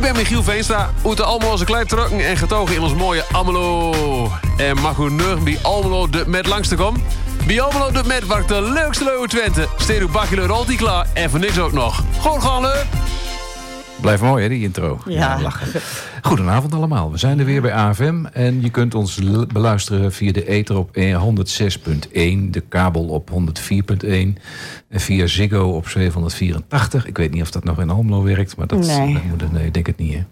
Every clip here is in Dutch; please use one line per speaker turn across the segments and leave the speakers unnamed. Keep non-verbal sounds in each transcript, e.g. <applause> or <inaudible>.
Ik ben Michiel Veenstra, allemaal onze klein trokken en getogen in ons mooie Almelo. En mag u nu bij Almelo de met langs te komen? Bij Almelo de met waar de leukste leuwe Twente. Steed uw bakje altijd klaar en voor niks ook nog. Gewoon gaan leuk.
Blijft mooi, hè, die intro.
Ja.
lachen. Goedenavond allemaal. We zijn er weer bij AFM. En je kunt ons beluisteren via de ether op 106.1. De kabel op 104.1. En via Ziggo op 784. Ik weet niet of dat nog in Almelo werkt. Maar dat,
Nee.
dat moet, nee, ik denk het niet, hè.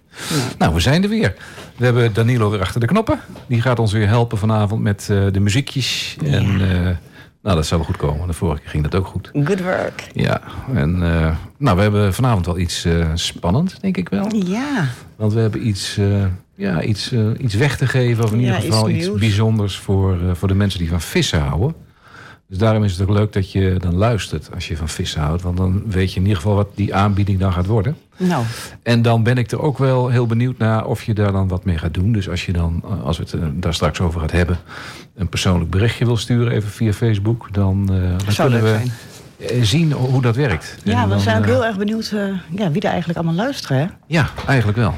Nou, we zijn er weer. We hebben Danilo weer achter de knoppen. Die gaat ons weer helpen vanavond met eh, de muziekjes. En eh, nou, dat zal wel goed komen. De vorige keer ging dat ook goed.
Good work.
Ja, en eh, nou, we hebben vanavond wel iets eh spannend, denk ik wel.
Ja.
Want we hebben iets, eh, ja, iets, iets weg te geven. Of in
Ja,
ieder geval
iets
iets, bijzonders voor, voor de mensen die van vissen houden. Dus daarom is het ook leuk dat je dan luistert als je van vissen houdt. Want dan weet je in ieder geval wat die aanbieding dan gaat worden.
Nou,
En dan ben ik er ook wel heel benieuwd naar of je daar dan wat mee gaat doen. Dus als je dan, eh, als we het eh, daar straks over gaat hebben, een persoonlijk berichtje wil sturen, even via Facebook, dan, eh, dan kunnen we
zijn.
zien hoe dat werkt.
Ja, we zijn ook heel erg benieuwd ja, wie er eigenlijk allemaal luisteren. Hè?
Ja, eigenlijk wel.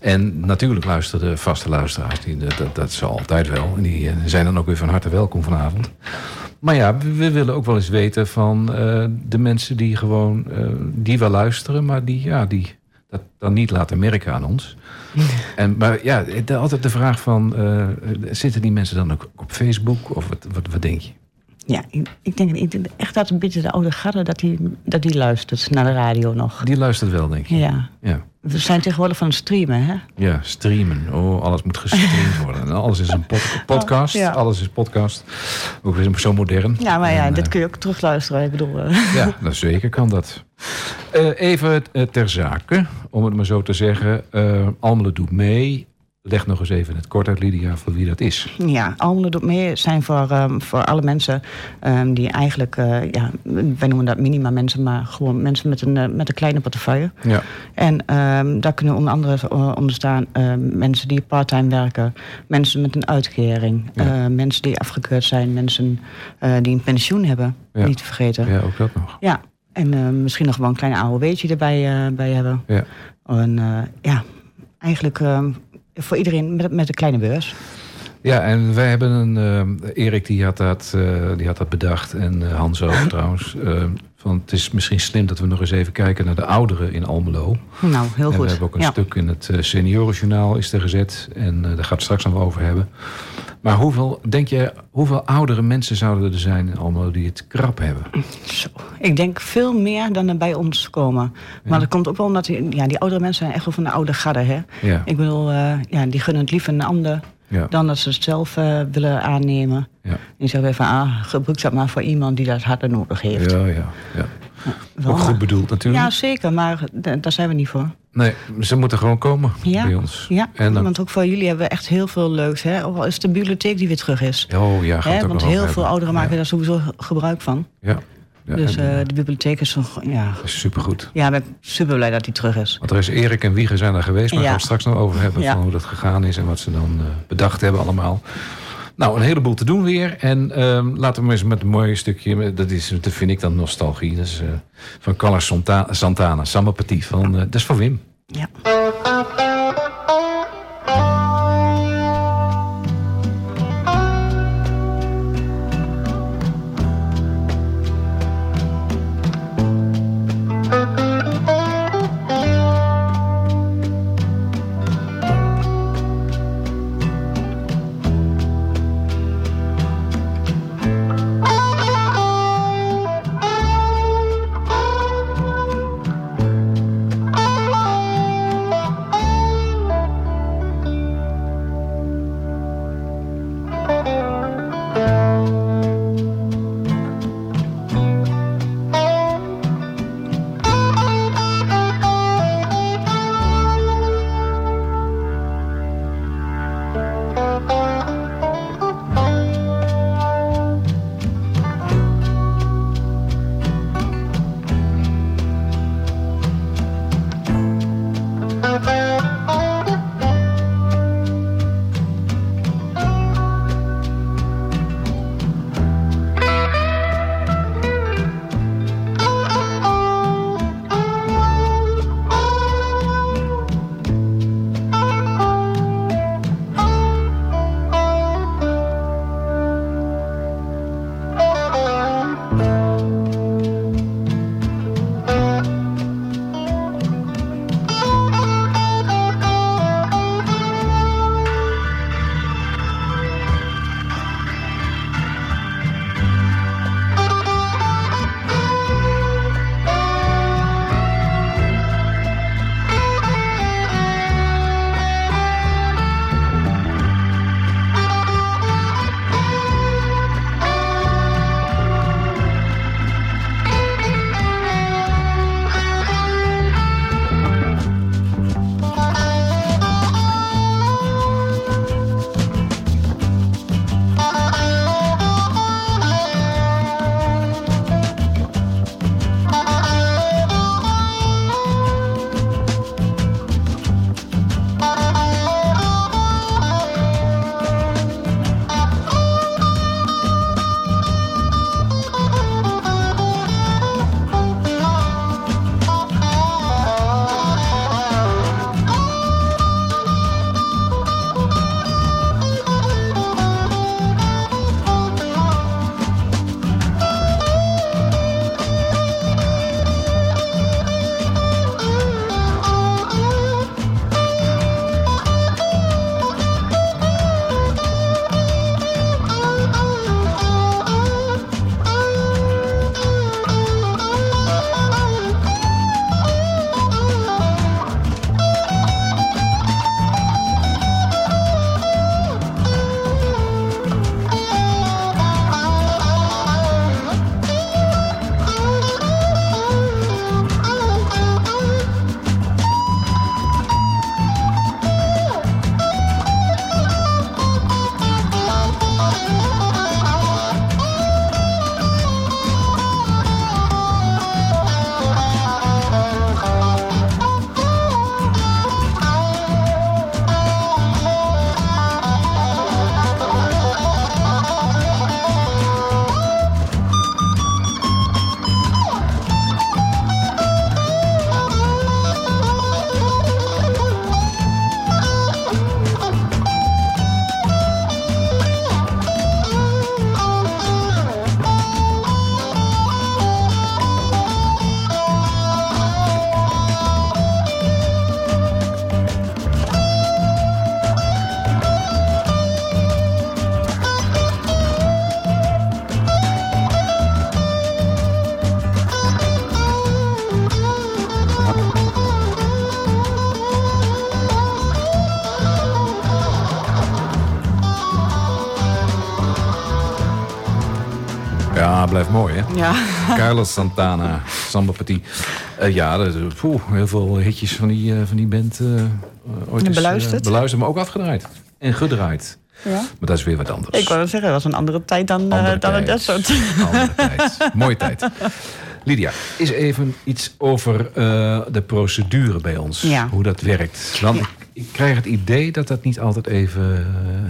En natuurlijk luisteren de vaste luisteraars, die, dat, dat, altijd wel. En die zijn dan ook weer van harte welkom vanavond. Maar ja, we, we willen ook wel eens weten van eh, de mensen die gewoon, eh, die wel luisteren, maar die, ja, die dat dan niet laten merken aan ons. <laughs> En, maar ja, de- altijd de vraag van, eh, zitten die mensen dan ook op Facebook? Of wat, wat, wat denk je?
Ja, ik, ik denk ik echt dat een beetje de oude garde dat die, dat die luistert naar de radio nog.
Die luistert wel, denk je?
Ja.
Ja.
We zijn tegenwoordig van het streamen, hè?
Ja, streamen. Oh, alles moet gestreamd worden. En <laughs> alles is een pod- podcast.
Oh, ja.
Alles is podcast. Ook weer zo modern.
Ja, maar ja,
En,
dit
eh,
kun je ook terugluisteren. Ik bedoel, eh,
Ja, nou, zeker kan dat. Eh, even ter zake, om het maar zo te zeggen. Almelo doet mee. Leg nog eens even het kort uit, Lydia, voor wie dat is.
ja, Almelo doet mee zijn voor, ehm, voor alle mensen ehm, die eigenlijk, eh, ja, wij noemen dat minima mensen, maar gewoon mensen met een, eh, met een kleine portefeuille.
Ja,
En ehm, daar kunnen onder andere eh, onder staan mensen die parttime werken, mensen met een uitkering,
Ja.
mensen die afgekeurd zijn, mensen die een pensioen hebben,
Ja.
niet te vergeten. Ja,
ja ook dat nog.
en eh, misschien nog wel een klein AOW'tje erbij bij hebben.
Ja.
En ja, eigenlijk voor iedereen met, met een kleine beurs.
Ja, en wij hebben een... eh, Erik die had, dat, eh, die had dat bedacht. En eh, Hans ook <laughs> trouwens. Van, het is misschien slim dat we nog eens even kijken naar de ouderen in Almelo.
Nou, heel
en
goed.
we hebben ook een
ja.
stuk in het eh, seniorenjournaal is er gezet. En eh, daar gaat het straks nog over hebben. Maar hoeveel, denk je, hoeveel oudere mensen zouden er zijn in Almelo die het krap hebben?
Zo. Ik denk veel meer dan er bij ons komen. Maar dat komt ook wel omdat die, ja, die oudere mensen zijn echt wel van de oude garde. Hè?
Ja,
Ik bedoel, eh, ja, die gunnen het liever een ander
ja,
dan dat ze het zelf eh, willen aannemen.
ja.
Die zeggen weer van, ah, gebruik dat maar voor iemand die dat harder nodig heeft.
Ja, ja, ja.
Wel,
Ook goed bedoeld natuurlijk.
Ja, zeker, maar daar zijn we niet voor.
Nee, ze moeten gewoon komen
Ja,
bij ons.
Ja,
En dan,
want ook voor jullie hebben we echt heel veel leuks. Hè? Ook al is de bibliotheek die weer terug is.
oh ja, gaat
Hè? Want heel veel
hebben.
ouderen maken daar sowieso gebruik van.
Ja, ja.
dus eh, de bibliotheek is nog, ja,
is supergoed.
ja, ik ben super blij dat die terug is.
Want er is Erik en Wiege zijn daar geweest, maar
Ja.
gaan we straks nog over hebben
Ja.
van hoe dat gegaan is en wat ze dan eh, bedacht hebben allemaal. Nou, een heleboel te doen weer. En ehm, laten we maar eens met een mooi stukje, dat, is, dat vind ik dan nostalgie. Dat is eh, van Carlos Santa- Santana, Samba Petit. Van, dat is van Wim.
Ja. Ja.
Carlos Santana, Samba Petit. Uh, ja, dat, poeh, heel veel hitjes van die, uh, van die band uh, ooit eens,
beluisterd.
beluisterd, maar ook afgedraaid. En gedraaid.
Ja.
Maar dat is weer wat anders.
Ik wou het zeggen, dat was een andere tijd dan,
Andere
dan
tijd.
dat soort.
Andere tijd. Mooie tijd. Lydia, is even iets over uh, de procedure bij ons.
Ja.
Hoe dat werkt. Want
Ja.
Ik, krijg het idee dat dat niet altijd even uh,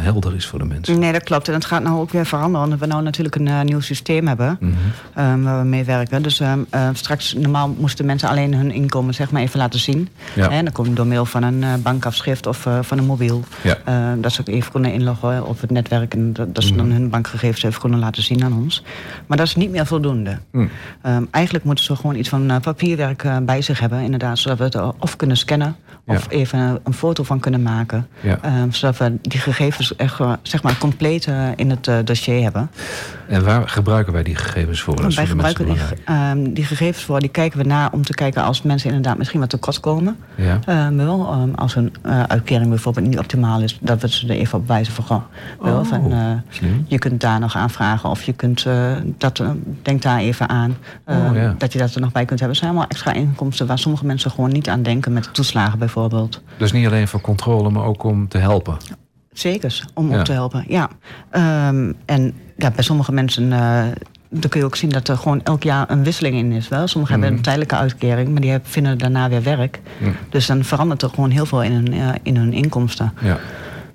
helder is voor de mensen.
Nee, dat klopt. En het gaat nou ook weer veranderen. Omdat we nou natuurlijk een uh, nieuw systeem hebben.
Mhm.
um, waar we mee werken. Dus um, uh, straks, normaal moesten mensen alleen hun inkomen zeg maar, even laten zien.
Ja.
En dat komt door middel van een uh, bankafschrift of van een mobiel.
Ja.
Uh, dat ze ook even kunnen inloggen op het netwerk. En dat, dat ze dan
Mhm.
hun bankgegevens even kunnen laten zien aan ons. Maar dat is niet meer voldoende.
Mm.
Um, eigenlijk moeten ze gewoon iets van papierwerk bij zich hebben. Inderdaad, zodat we het of kunnen scannen. Of
Ja.
even een foto van kunnen maken.
Ja.
Um, zodat we die gegevens echt uh, zeg maar compleet uh, in het uh, dossier hebben.
En waar gebruiken wij die gegevens voor? Dat
Wij gebruiken die, um, die gegevens voor, die kijken we na om te kijken als mensen inderdaad misschien wat tekort komen.
Ja.
Um, wel, um, als hun uitkering bijvoorbeeld niet optimaal is, dat we ze er even op wijzen van, goh, wel,
Oh,
van, je kunt daar nog aanvragen of je kunt, dat, denk daar even aan,
Oh,
dat je dat er nog bij kunt hebben. Het zijn allemaal extra inkomsten waar sommige mensen gewoon niet aan denken met toeslagen bijvoorbeeld.
Dus niet alleen voor controle, maar ook om te helpen.
Zeker, om
Ja.
op te helpen, ja. Um, en ja, bij sommige mensen... Uh, dan kun je ook zien dat er gewoon elk jaar een wisseling in is. Wel. Sommigen
Mhm.
hebben een tijdelijke uitkering, maar die hebben, vinden daarna weer werk.
Mm.
Dus dan verandert er gewoon heel veel in hun, uh, in hun inkomsten.
Ja.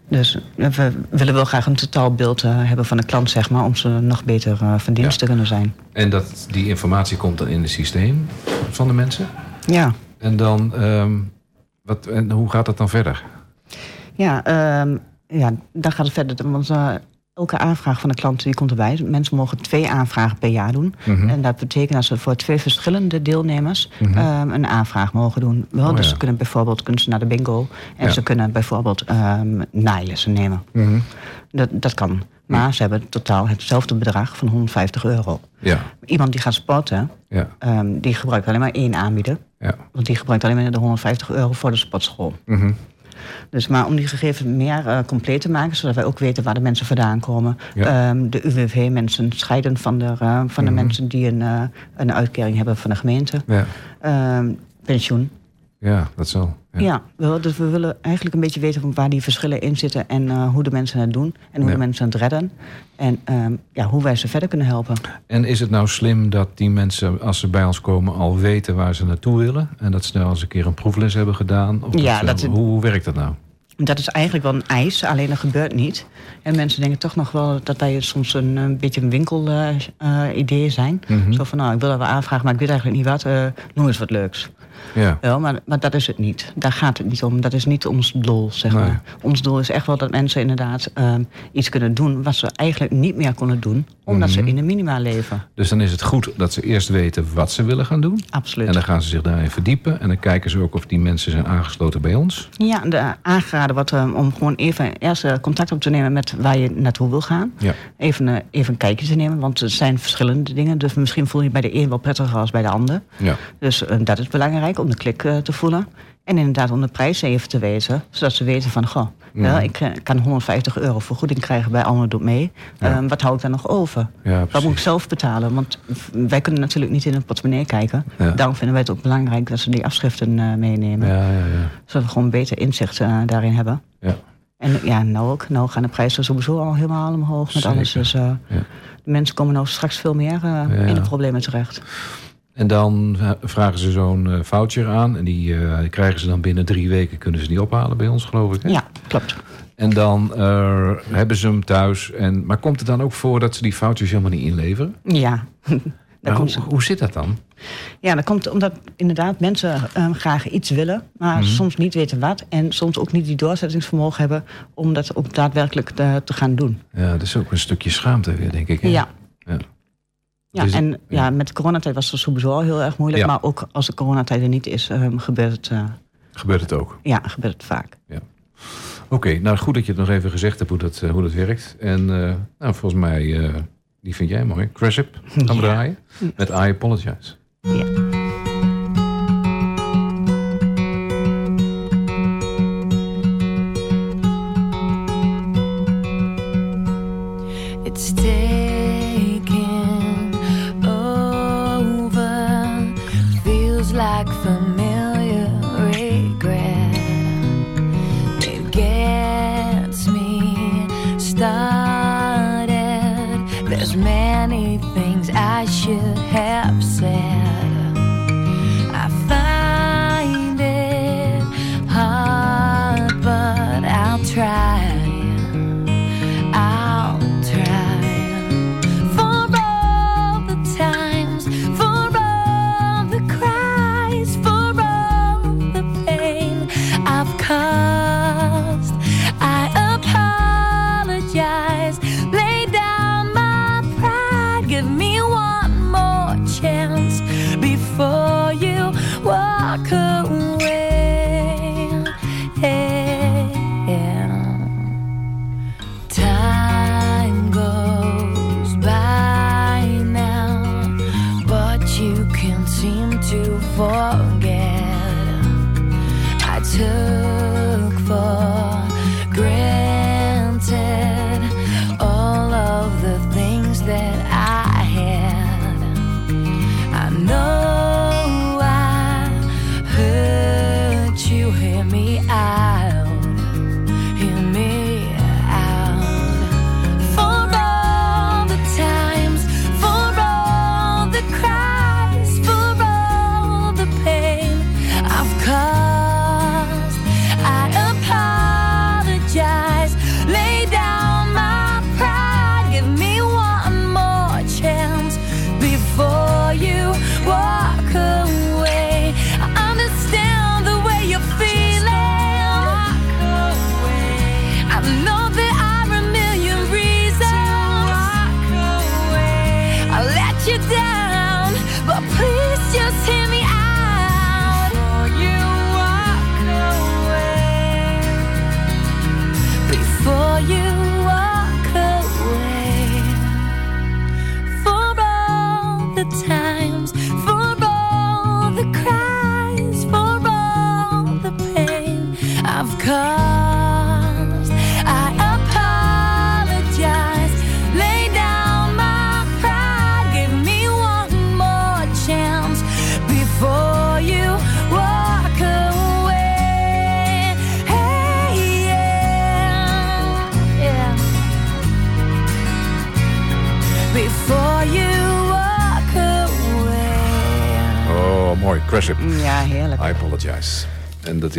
Dus we willen wel graag een totaalbeeld uh, hebben van de klant, zeg maar, om ze nog beter uh, van dienst
Ja.
te kunnen zijn.
En dat, die informatie komt dan in het systeem van de mensen?
Ja,
En dan, um, wat, en hoe gaat dat dan verder?
ja, um, ja dan gaat het verder. Want uh, elke aanvraag van de klant die komt erbij. Mensen mogen twee aanvragen per jaar doen.
Mhm.
En dat betekent dat ze voor twee verschillende deelnemers
Mhm.
um, een aanvraag mogen doen. Wel,
Oh,
dus
ja.
ze kunnen bijvoorbeeld kunnen ze naar de bingo. En
Ja.
ze kunnen bijvoorbeeld um, naailessen nemen.
Mhm.
Dat, dat kan. Maar ze hebben totaal hetzelfde bedrag van 150 euro.
Ja,
Iemand die gaat sporten,
ja,
um, die gebruikt alleen maar één aanbieder.
ja.
Want die gebruikt alleen maar de 150 euro voor de sportschool.
Mhm.
Dus maar om die gegevens meer uh, compleet te maken, zodat wij ook weten waar de mensen vandaan komen.
Ja.
Um, de UWV-mensen scheiden van de, uh, van de
Mhm.
mensen die een, uh, een uitkering hebben van de gemeente.
ja.
Um, pensioen.
Ja, dat zal.
Ja, ja wel, dus we willen eigenlijk een beetje weten waar die verschillen in zitten en uh, hoe de mensen het doen en hoe
Ja.
de mensen het redden. En um, ja, hoe wij ze verder kunnen helpen.
En is het nou slim dat die mensen, als ze bij ons komen, al weten waar ze naartoe willen? En dat ze nou eens een keer een proefles hebben gedaan? Of
Ja, dat-
hoe, hoe werkt dat nou?
Dat is eigenlijk wel een eis, alleen dat gebeurt niet. En mensen denken toch nog wel dat wij soms een, een beetje een winkel-idee uh, zijn.
Mhm.
Zo van, nou, ik wil dat wel aanvragen, maar ik weet eigenlijk niet wat. Uh, noem eens wat leuks.
Ja,
Wel, maar, maar dat is het niet. Daar gaat het niet om. Dat is niet ons doel, zeg
Nee.
maar. Ons doel is echt wel dat mensen inderdaad um, iets kunnen doen... wat ze eigenlijk niet meer kunnen doen... omdat
Mhm.
ze in de minima leven.
dus dan is het goed dat ze eerst weten wat ze willen gaan doen.
Absoluut.
En dan gaan ze zich daarin verdiepen. En dan kijken ze ook of die mensen zijn aangesloten bij ons.
Ja, de, aangeraden wordt um, om gewoon even eerst uh, contact op te nemen... met waar je naartoe wil gaan.
Ja.
Even, uh, even een kijkje te nemen, want er zijn verschillende dingen. Dus misschien voel je bij de een wel prettiger als bij de ander.
Ja.
Dus uh, dat is belangrijk, om de klik uh, te voelen. En inderdaad om de prijs even te weten. Zodat ze weten van, goh, ik uh, kan 150 euro vergoeding krijgen bij Alme Doet Mee.
Ja.
Um, wat hou ik daar nog over?
Ja,
Wat moet ik zelf betalen? Want wij kunnen natuurlijk niet in een portemonnee kijken. Daarom vinden wij het ook belangrijk dat ze die afschriften uh, meenemen.
Ja, ja, ja.
Zodat we gewoon beter inzicht uh, daarin hebben.
ja.
En ja, nou ook. Nou gaan de prijzen sowieso al helemaal omhoog met
Zeker.
alles. Dus uh,
Ja.
de mensen komen nou straks veel meer in de problemen terecht.
En dan vragen ze zo'n uh, voucher aan. En die, die krijgen ze dan binnen drie weken. Kunnen ze die ophalen bij ons, geloof ik. Hè?
Ja, klopt.
En dan uh, hebben ze hem thuis. En, maar komt het dan ook voor dat ze die foutjes helemaal niet inleveren?
Ja. <laughs>
Maar hoe, hoe zit dat dan?
Ja, dat komt omdat inderdaad mensen um, graag iets willen, maar
Mhm.
soms niet weten wat. En soms ook niet die doorzettingsvermogen hebben om dat ook daadwerkelijk te, te gaan doen.
Ja, dat is ook een stukje schaamte weer, denk ik. Hè?
Ja.
Ja.
Ja,
Dus-
en
ja.
ja. met de coronatijd was het sowieso al heel erg moeilijk.
Ja.
Maar ook als de coronatijd er niet is, um, gebeurt, het, uh,
Gebeurt het ook?
ja, gebeurt het vaak.
Oké, okay, nou goed dat je het nog even gezegd hebt hoe dat, uh, hoe dat werkt. En uh, nou, volgens mij, uh, die vind jij mooi. Crash Up, gaan we
Ja.
draaien. Met I Apologize.
Ja.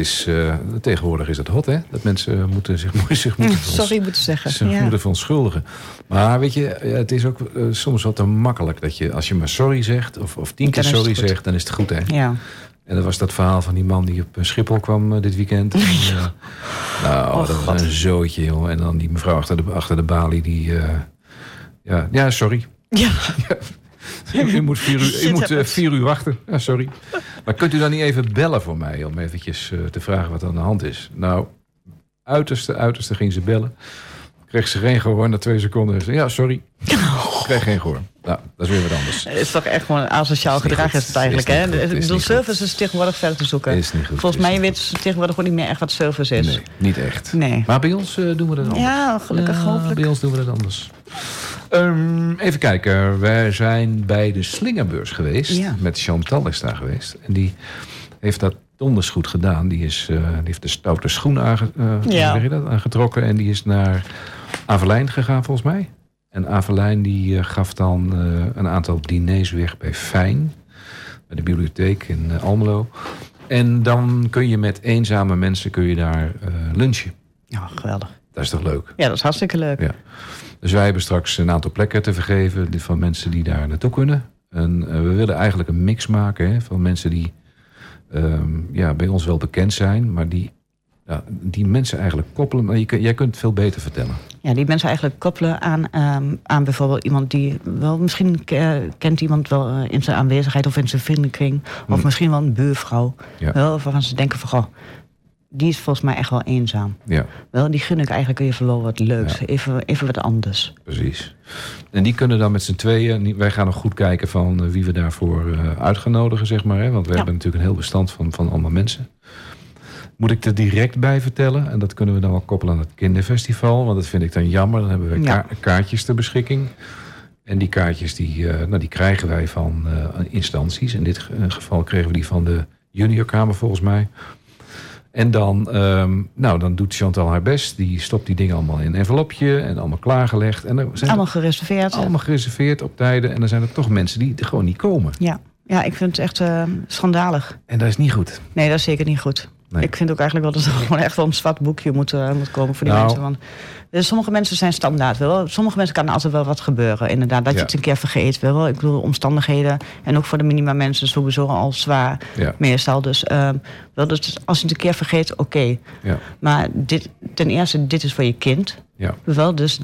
Is, eh, tegenwoordig is het hot, hè? Dat mensen moeten zich, zich moeten, <laughs>
Sorry moeten zeggen.
zich
Ja.
moeten verontschuldigen. Maar weet je, het is ook eh, soms wat te makkelijk. Dat je, als je maar sorry zegt, of, of tien keer sorry zegt, dan is het goed, hè?
Ja.
En dat was dat verhaal van die man die op eh, Schiphol kwam dit weekend. <laughs> En, nou,
Oh,
dat
God.
was een zootje, joh. En dan die mevrouw achter de, achter de balie, die... ja, ja, sorry.
Ja. <laughs> <laughs>
U moet vier uur, u
Shit
moet, eh,
happens.
vier uur wachten. Ja, sorry. Maar kunt u dan niet even bellen voor mij... om eventjes eh, te vragen wat er aan de hand is? Nou, uiterste, uiterste ging ze bellen. Kreeg ze geen gehoor. Na twee seconden zei ze... Ja, sorry. Kreeg geen gehoor. Nou, dat is weer wat anders.
Het is toch echt gewoon asociaal
Is niet
gedrag
goed.
is het eigenlijk,
Is
hè?
goed.
Ik bedoel,
goed.
service is tegenwoordig ver te zoeken.
Is niet goed.
Volgens
Is
mij
niet
weten ze tegenwoordig ook niet meer echt wat service is.
Nee, niet echt.
Nee.
Maar bij ons eh, doen we dat anders.
Ja, gelukkig,
Ja,
hopelijk.
Bij ons doen we dat anders. Ehm, even kijken. Wij zijn bij de Slingerbeurs geweest.
Ja.
Met Chantal is daar geweest. En die heeft dat donders goed gedaan. Die, is, eh, die heeft de stoute schoen aange, eh, hoe
Ja.
zeg je dat, aangetrokken. En die is naar Avelijn gegaan volgens mij. En Avelijn die eh, gaf dan een aantal diners weg bij Fijn. Bij de bibliotheek in Almelo. En dan kun je met eenzame mensen kun je daar lunchen.
Ja, geweldig.
Dat is toch leuk?
Ja, dat is hartstikke leuk.
Ja. Dus wij hebben straks een aantal plekken te vergeven van mensen die daar naartoe kunnen. En eh, we willen eigenlijk een mix maken hè, van mensen die ehm, ja, bij ons wel bekend zijn, maar die, ja, die mensen eigenlijk koppelen. Maar je, jij kunt het veel beter vertellen.
Ja, die mensen eigenlijk koppelen aan, ehm, aan bijvoorbeeld iemand die wel misschien ke- kent iemand wel eh, in zijn aanwezigheid of in zijn vriendenkring. Of
Hmm.
misschien wel een buurvrouw.
Ja.
Wel, waarvan ze denken van goh, die is volgens mij echt wel eenzaam.
Ja,
Wel, die gun ik eigenlijk even wel wat leuks.
Ja.
Even, even wat anders.
precies. En die kunnen dan met z'n tweeën. Wij gaan nog goed kijken van eh, wie we daarvoor eh, uit gaan nodigen, zeg maar. Hè? Want we
Ja.
hebben natuurlijk een heel bestand van, van allemaal mensen. Moet ik er direct bij vertellen? En dat kunnen we dan wel koppelen aan het kinderfestival. Want dat vind ik dan jammer. Dan hebben we ka- kaartjes ter beschikking. En die kaartjes die, eh, nou, die krijgen wij van instanties. In dit ge- geval kregen we die van de juniorkamer volgens mij. En dan, ehm, nou, dan doet Chantal haar best. Die stopt die dingen allemaal in een envelopje en allemaal klaargelegd. En er zijn
Allemaal gereserveerd.
allemaal gereserveerd op tijden. En dan zijn er toch mensen die er gewoon niet komen.
Ja. ja, ik vind het echt eh, schandalig.
En dat is niet goed.
Nee, dat is zeker niet goed.
Nee.
Ik vind ook eigenlijk wel dat er <laughs> gewoon echt wel een zwart boekje moet, eh, moet komen voor die
Nou.
mensen. Want dus sommige mensen zijn standaard. Wel. Sommige mensen kan er altijd wel wat gebeuren. Inderdaad, dat
Ja.
je het een keer vergeet. Wel. Ik bedoel, omstandigheden. En ook voor de minima mensen sowieso al zwaar.
Ja.
Meestal. Dus, ehm, wel, dus als je het een keer vergeet, oké.
Ja,
Maar dit, ten eerste, dit is voor je kind.
ja.
Wel, dus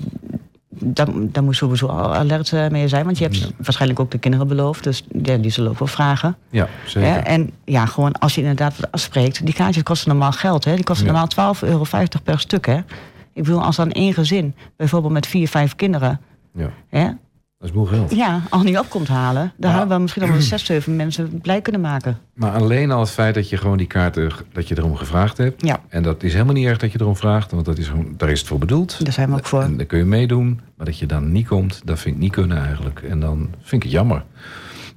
daar, daar moet je sowieso al alert eh, mee zijn. Want je hebt waarschijnlijk ook de kinderen beloofd. Dus ja, die zullen ook wel vragen.
ja zeker.
En ja, gewoon als je inderdaad wat afspreekt. Die kaartjes kosten normaal geld. Hè? Die kosten normaal 12,50 euro per stuk. Hè? Ik bedoel, als dan één gezin, bijvoorbeeld met vier, vijf kinderen...
Ja,
Hè?
Dat is moe geld.
Ja, al niet op komt halen... dan hadden we misschien al wel <clears throat> zes, zeven mensen blij kunnen maken.
Maar alleen al het feit dat je gewoon die kaarten, dat je erom gevraagd hebt.
Ja.
En dat is helemaal niet erg dat je erom vraagt, want dat is gewoon, daar is het voor bedoeld.
Daar zijn we ook voor.
En dan kun je meedoen, maar dat je dan niet komt, dat vind ik niet kunnen eigenlijk. En dan vind ik het jammer.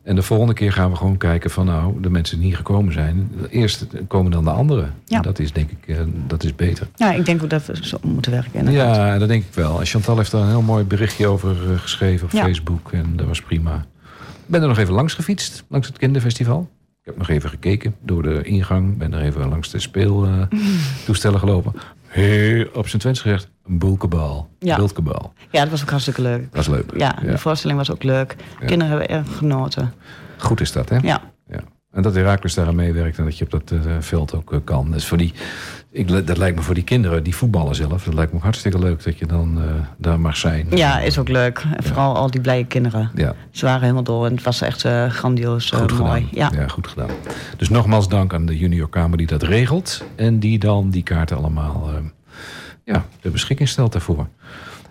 En de volgende keer gaan we gewoon kijken van nou, de mensen die niet gekomen zijn, eerst komen dan de anderen.
Ja.
En dat is denk ik, eh, dat is beter.
Ja, ik denk ook dat we zo moeten werken. inderdaad.
Ja, dat denk ik wel. En Chantal heeft daar een heel mooi berichtje over eh, geschreven op
Ja.
Facebook. En dat was prima. Ik ben er nog even langs gefietst, langs het kinderfestival. Ik heb nog even gekeken door de ingang. Ben er even langs de speeltoestellen gelopen. Heel op zijn Twents gezegd, een boelkebal.
Ja. Ja, dat was ook hartstikke leuk.
Dat is leuk.
Ja, de voorstelling was ook leuk. Kinderen hebben erg genoten.
Goed is dat, hè?
Ja,
Ja. En dat Herakles daaraan meewerkt en dat je op dat eh, veld ook eh, kan. Dus voor die, ik, dat lijkt me voor die kinderen, die voetballen zelf, dat lijkt me ook hartstikke leuk dat je dan eh, daar mag zijn.
ja is ook leuk. En vooral al die blije kinderen.
Ja,
Ze waren helemaal door en het was echt grandioos
goed
mooi.
gedaan.
Ja.
goed gedaan. Dus nogmaals dank aan de juniorkamer die dat regelt. En die dan die kaarten allemaal ja, ter beschikking stelt daarvoor.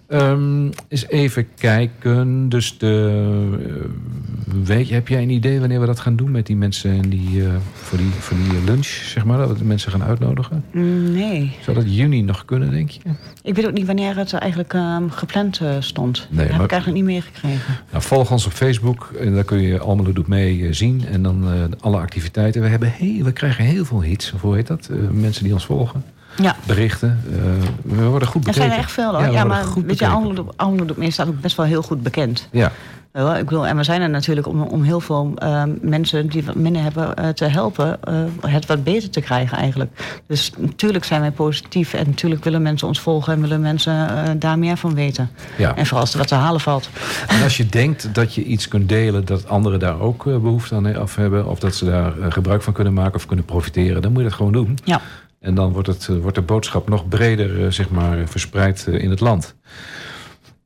Ehm eens even kijken. Dus de, eh, weet je, heb jij een idee wanneer we dat gaan doen met die mensen en die, eh, voor, die, voor die lunch, zeg maar, dat we de mensen gaan uitnodigen?
Nee,
Zou dat juni nog kunnen, denk je?
ik weet ook niet wanneer het eigenlijk ehm, gepland eh, stond.
Nee,
dat heb ik eigenlijk niet meegekregen.
Nou, volg ons op Facebook en daar kun je Almelo Doet Mee eh, zien. En dan eh, alle activiteiten. We, hebben heel, we krijgen heel veel hits, hoe heet dat? Eh, mensen die ons volgen.
Ja,
Berichten. Eh, we worden goed
er
bekeken.
zijn er echt veel hoor.
Ja,
maar weet je, Mee staat ook best wel heel goed bekend.
Ja,
Wel, Ik bedoel, en we zijn er natuurlijk om, om heel veel ehm, mensen die wat minder hebben eh, te helpen, eh, het wat beter te krijgen eigenlijk. Dus natuurlijk zijn wij positief en natuurlijk willen mensen ons volgen en willen mensen eh, daar meer van weten.
ja.
En vooral als er wat te halen valt.
En als je denkt dat je iets kunt delen dat anderen daar ook eh, behoefte aan af hebben, of dat ze daar eh, gebruik van kunnen maken of kunnen profiteren, dan moet je dat gewoon doen.
Ja.
En dan wordt, het, eh, wordt de boodschap nog breder eh, zeg maar, verspreid eh, in het land.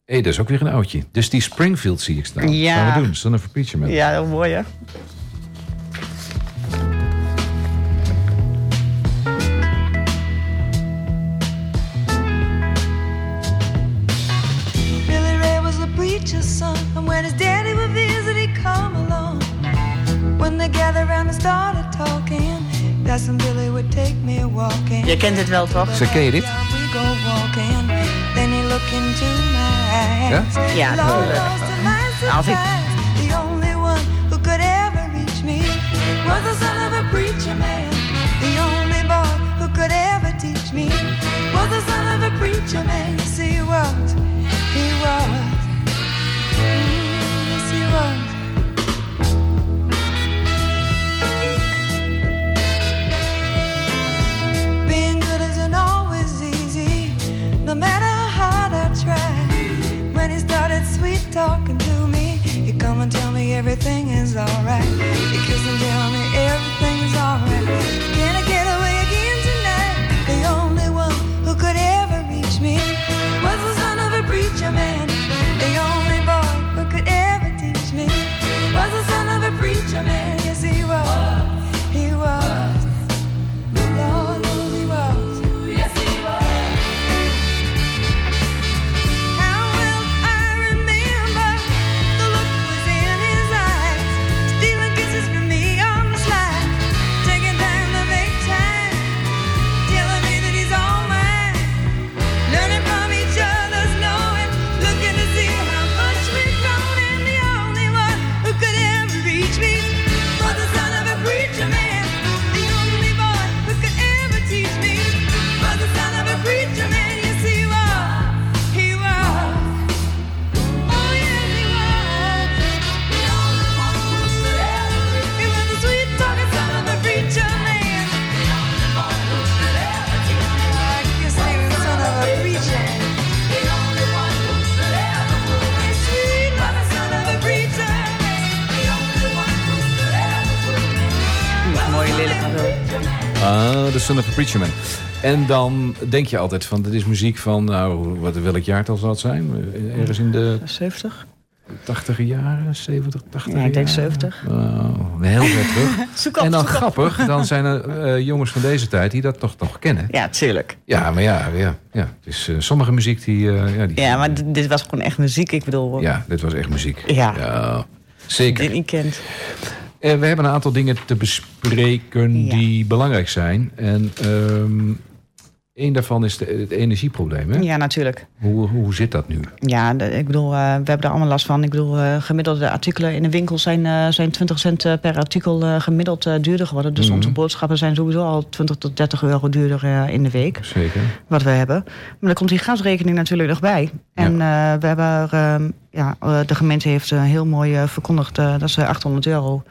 Hé, dat is ook weer een oudje. Dus die Springfield zie ik staan.
Ja.
Gaan we doen, Son of Man.
Ja, heel mooi hè. Je kent het wel toch?
Ze ken je dit?
Yeah, we go walking, then he look into my eyes.
Ja,
Lord,
tuurlijk.
was to my
Als ik-
surprise, the only one who could ever reach me was the son of a preacher man. Talking to me, he come and tell me everything is alright. The Son of a Preacher Man.
En dan denk je altijd van, dit is muziek van, nou, wat, welk jaartal zal het zijn? Eh, Ergens in de
70?
80 jaren, 70, 80
Ja, ik denk
jaren?
70.
Oh, heel ver terug. <laughs>
Zoek op,
En dan
zoek op.
grappig, dan zijn er eh, jongens van deze tijd die dat toch nog kennen.
Ja, tuurlijk.
Ja, maar ja, ja, ja. Het is eh, sommige muziek die... eh, ja, die
Ja, maar dit, dit was gewoon echt muziek. Ik bedoel,
Ja, dit was echt muziek.
Ja.
ja
die
zeker.
je niet kent.
Eh, we hebben een aantal dingen te bespreken
Ja.
die belangrijk zijn. En ehm één daarvan is de, het energieprobleem. Hè?
Ja, natuurlijk.
Hoe, hoe zit dat nu?
Ja, de- ik bedoel, eh, we hebben daar allemaal last van. Ik bedoel, eh, gemiddelde artikelen in de winkel zijn, zijn 20 cent per artikel gemiddeld duurder geworden. Dus
Mhm.
onze boodschappen zijn sowieso al 20 tot 30 euro duurder in de week.
Zeker.
Wat we hebben. Maar dan komt die gasrekening natuurlijk nog bij. En we hebben er, ehm, ja, eh, de gemeente heeft heel mooi eh, verkondigd eh, dat ze 800 euro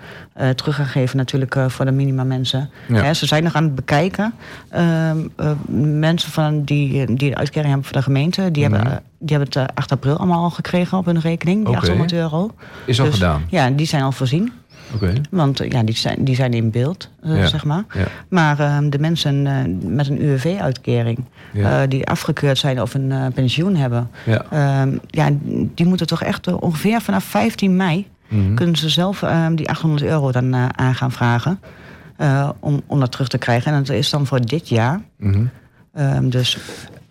terug gaan geven natuurlijk voor de minima mensen.
Ja.
Ze zijn nog aan het bekijken. Ehm, eh, mensen van die, die de uitkering hebben voor de gemeente, die,
Mhm.
hebben, eh, die hebben het eh, 8 april allemaal al gekregen op hun rekening, die
Oké.
800 euro.
Is al
Dus,
gedaan.
Ja, die zijn al voorzien. Want eh, ja, die, zijn, die zijn in beeld, eh,
Ja.
zeg maar.
Ja.
Maar ehm, de mensen eh, met een UWV-uitkering,
Ja.
die afgekeurd zijn of een pensioen hebben,
Ja.
ehm, ja, die moeten toch echt ongeveer vanaf 15 mei
Mhm.
kunnen ze zelf ehm, die 800 euro dan aan gaan vragen. om, om dat terug te krijgen. En dat is dan voor dit jaar.
Mhm.
Dus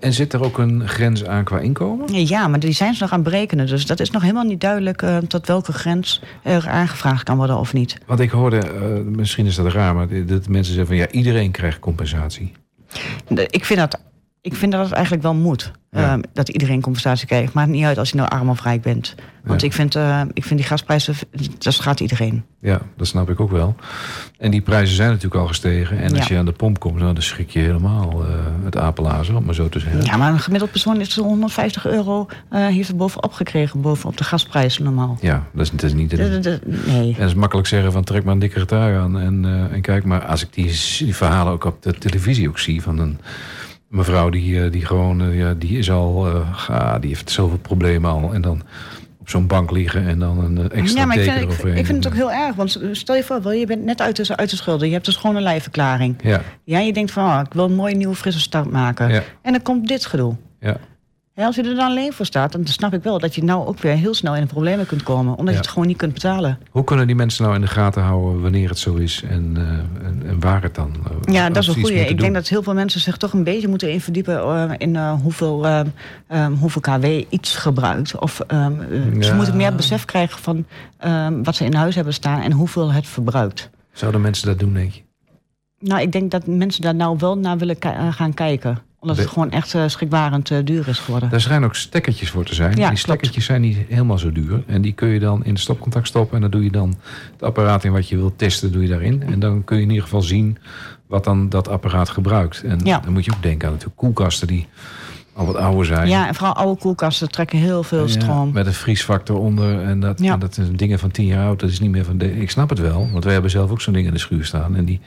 En zit er ook een grens aan qua inkomen?
ja, maar die zijn ze nog aan het berekenen. Dus dat is nog helemaal niet duidelijk eh, tot welke grens er aangevraagd kan worden of niet.
Want ik hoorde, eh, misschien is dat raar, maar dat mensen zeggen van ja, iedereen krijgt compensatie.
Ik vind dat, ik vind dat het eigenlijk wel moet.
Ja.
ehm, dat iedereen compensatie krijgt. Maakt niet uit als je nou arm of rijk bent. Want
Ja.
ik, vind, eh, ik vind die gasprijzen, dat gaat iedereen.
Ja, dat snap ik ook wel. En die prijzen zijn natuurlijk al gestegen. En als
Ja.
je aan de pomp komt, nou, dan schrik je helemaal eh het apenlazen, om maar zo te zeggen.
Ja, maar een gemiddeld persoon is zo'n 150 euro eh heeft er bovenop gekregen. Bovenop de gasprijzen normaal.
Ja, dat is, dat is niet...
De- de- de- nee.
En het is makkelijk zeggen van trek maar een dikkere trui aan en, en kijk. Maar als ik die, die verhalen ook op de televisie ook zie van een mevrouw die, eh, die gewoon, eh, ja, die is al, eh, ga, die heeft zoveel problemen al. En dan op zo'n bank liggen en dan een extra
Ja, maar ik vind, ik, vind het ook heel erg. Want stel je voor, je bent net uit de, uit de schulden. Je hebt dus gewoon een lijfverklaring.
Ja,
Ja, je denkt van, oh, ik wil een mooie nieuwe frisse start maken.
Ja.
En dan komt dit gedoe.
ja.
Ja, als je er dan alleen voor staat, dan snap ik wel dat je nou ook weer heel snel in de problemen kunt komen. Omdat
Ja.
je het gewoon niet kunt betalen.
Hoe kunnen die mensen nou in de gaten houden wanneer het zo is en, eh, en, en waar het dan eh,
Ja, dat is een goede. Ik denk dat heel veel mensen zich toch een beetje moeten in verdiepen eh, in hoeveel, eh, eh, hoeveel KW iets gebruikt. Of ehm, eh, ze moeten meer besef krijgen van ehm, wat ze in huis hebben staan en hoeveel het verbruikt.
Zouden mensen dat doen, denk je?
Nou, ik denk dat mensen daar nou wel naar willen gaan kijken. Omdat het gewoon echt eh, schrikbarend eh, duur is geworden.
Daar schijnen ook stekkertjes voor te zijn.
Ja,
die stekkertjes zijn niet helemaal zo duur. En die kun je dan in de stopcontact stoppen. En dan doe je dan het apparaat in wat je wilt testen, doe je daarin. En dan kun je in ieder geval zien wat dan dat apparaat gebruikt. En
Ja.
dan moet je ook denken aan natuurlijk koelkasten die al wat ouder zijn.
Ja, en vooral oude koelkasten trekken heel veel
Ja,
stroom.
met een vriesfactor onder. En dat,
Ja.
en dat zijn dingen van tien jaar oud. Dat is niet meer van de. Ik snap het wel. Want wij hebben zelf ook zo'n ding in de schuur staan. En die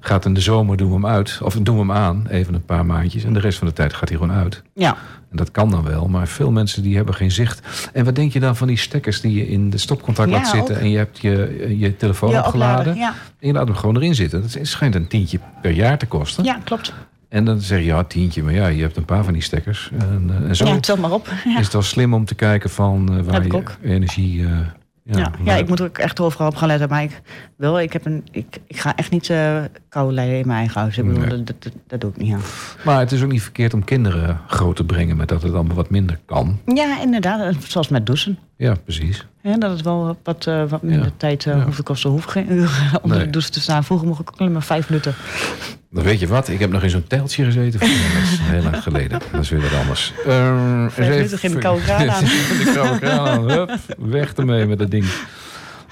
gaat in de zomer doen we hem uit. Of doen we hem aan. Even een paar maandjes. En de rest van de tijd gaat hij gewoon uit.
Ja,
En dat kan dan wel, maar veel mensen die hebben geen zicht. En wat denk je dan van die stekkers die je in de stopcontact
Ja,
laat zitten...
ook.
en je hebt je, je telefoon opgeladen... en je laat hem gewoon erin zitten. Dat schijnt een tientje per jaar te kosten.
ja, klopt.
En dan zeg je, ja, tientje, maar ja, je hebt een paar van die stekkers. En, eh, en zo
Ja, tel maar op. Ja.
is het wel slim om te kijken van eh, waar je
ook.
energie... eh,
Ja, ja, ik moet er ook echt overal op gaan letten. Maar ik, wil, ik, heb een, ik, ik ga echt niet eh koude leiden in mijn eigen huis. Ik bedoel,
Nee.
dat, dat, dat doe ik niet aan.
Maar het is ook niet verkeerd om kinderen groot te brengen... met dat het allemaal wat minder kan.
Ja, inderdaad. Zoals met douchen.
Ja, precies.
Ja, dat het wel wat, eh, wat minder
Ja.
tijd eh
Ja.
hoeft te kosten. Hoef geen uur onder
Nee.
de douche te staan. Vroeger mocht ik ook alleen maar vijf minuten.
Dan weet je wat, ik heb nog in zo'n teltje gezeten. Dat is heel lang geleden. <laughs> Dat is weer wat anders. Uh, eens
minuten ging de koude kraan aan.
de koude kraan aan. Hup, weg ermee met dat ding.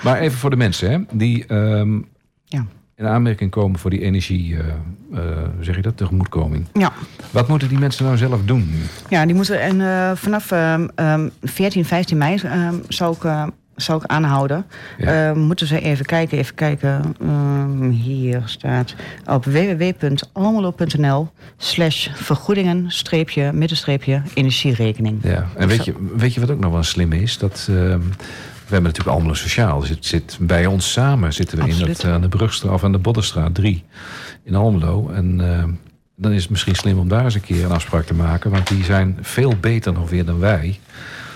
Maar even voor de mensen hè, die ehm,
Ja.
In aanmerking komen voor die energie, eh, eh, zeg je dat, tegemoetkoming.
Ja.
Wat moeten die mensen nou zelf doen?
Ja, die moeten en, eh, vanaf ehm, ehm, 14, 15 mei ehm, zou, ik, zou ik aanhouden.
Ja.
Eh, moeten ze even kijken, even kijken. Ehm, hier staat op www.almelo.nl slash vergoedingen, streepje, middenstreepje, energierekening.
Ja, en weet je, weet je wat ook nog wel slim is? Dat ehm, hebben natuurlijk Almelo Sociaal. Dus het zit bij ons samen zitten we in
Absoluut.
dat, eh, aan de Brugstraat of aan de Boddenstraat 3 in Almelo. En eh, dan is het misschien slim om daar eens een keer een afspraak te maken. Want die zijn veel beter nog weer dan wij.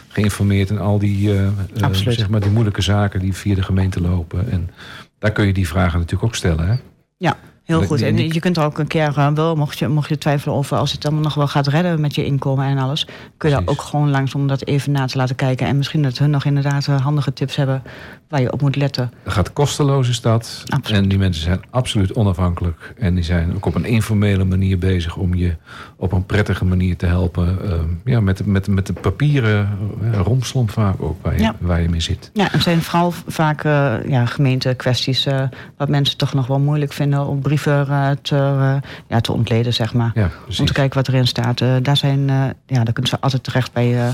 Geïnformeerd in al die, eh, zeg maar die moeilijke zaken die via de gemeente lopen. En daar kun je die vragen natuurlijk ook stellen. Hè?
Ja, heel goed. En je kunt er ook een keer eh, wel, mocht je, mocht je twijfelen over als het allemaal nog wel gaat redden met je inkomen en alles, kun je daar ook gewoon langs om dat even na te laten kijken. En misschien dat hun nog inderdaad eh, handige tips hebben waar je op moet letten.
Dat gaat kosteloos is dat.
Absoluut.
En die mensen zijn absoluut onafhankelijk. En die zijn ook op een informele manier bezig om je op een prettige manier te helpen. eh, ja, met, met, met de papieren uh, romslomp vaak ook waar je,
Ja.
waar je mee zit.
Ja, het zijn vooral vaak ja, gemeentekwesties eh, wat mensen toch nog wel moeilijk vinden om brieven eh, te, eh, ja, te ontleden, zeg maar.
Ja,
Om te kijken wat erin staat. Eh, daar, zijn, ja, daar kunnen ze altijd terecht bij,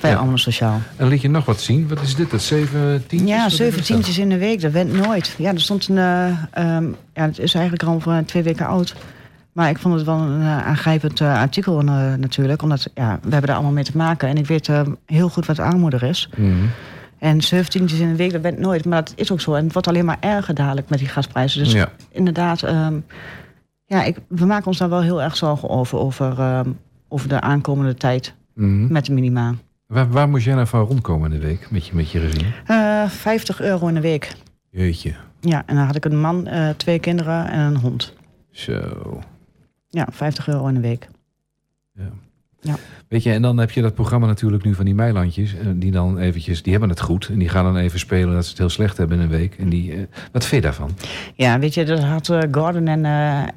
bij
Ja.
Allemaal Sociaal.
En liet je nog wat zien? Wat is dit? Dat zeven tientjes?
Ja, zeven tientjes in de week, dat went nooit. Ja, er stond een. eh, ehm, ja, het is eigenlijk al voor twee weken oud. Maar ik vond het wel een aangrijpend artikel natuurlijk. Omdat ja, we hebben daar allemaal mee te maken. En ik weet heel goed wat armoede is.
Mhm.
En 17 tientjes in de week, dat went nooit. Maar dat is ook zo. En het wordt alleen maar erger dadelijk met die gasprijzen. Dus
Ja.
inderdaad, ehm, ja, ik, we maken ons daar wel heel erg zorgen over. Over, ehm, over de aankomende tijd
Mhm.
met de minima.
Waar, waar moest jij nou van rondkomen in de week met je, met je gezin?
Eh 50 euro in de week.
Jeetje.
Ja, en dan had ik een man, eh, twee kinderen en een hond.
Zo.
Ja, 50 euro in de week.
Ja.
Ja.
Weet je, en dan heb je dat programma natuurlijk nu van die Meilandjes. eh, Die dan eventjes, die hebben het goed. En die gaan dan even spelen dat ze het heel slecht hebben in een week. En die, eh, wat vind je daarvan?
Ja, weet je, dat had eh, Gordon en,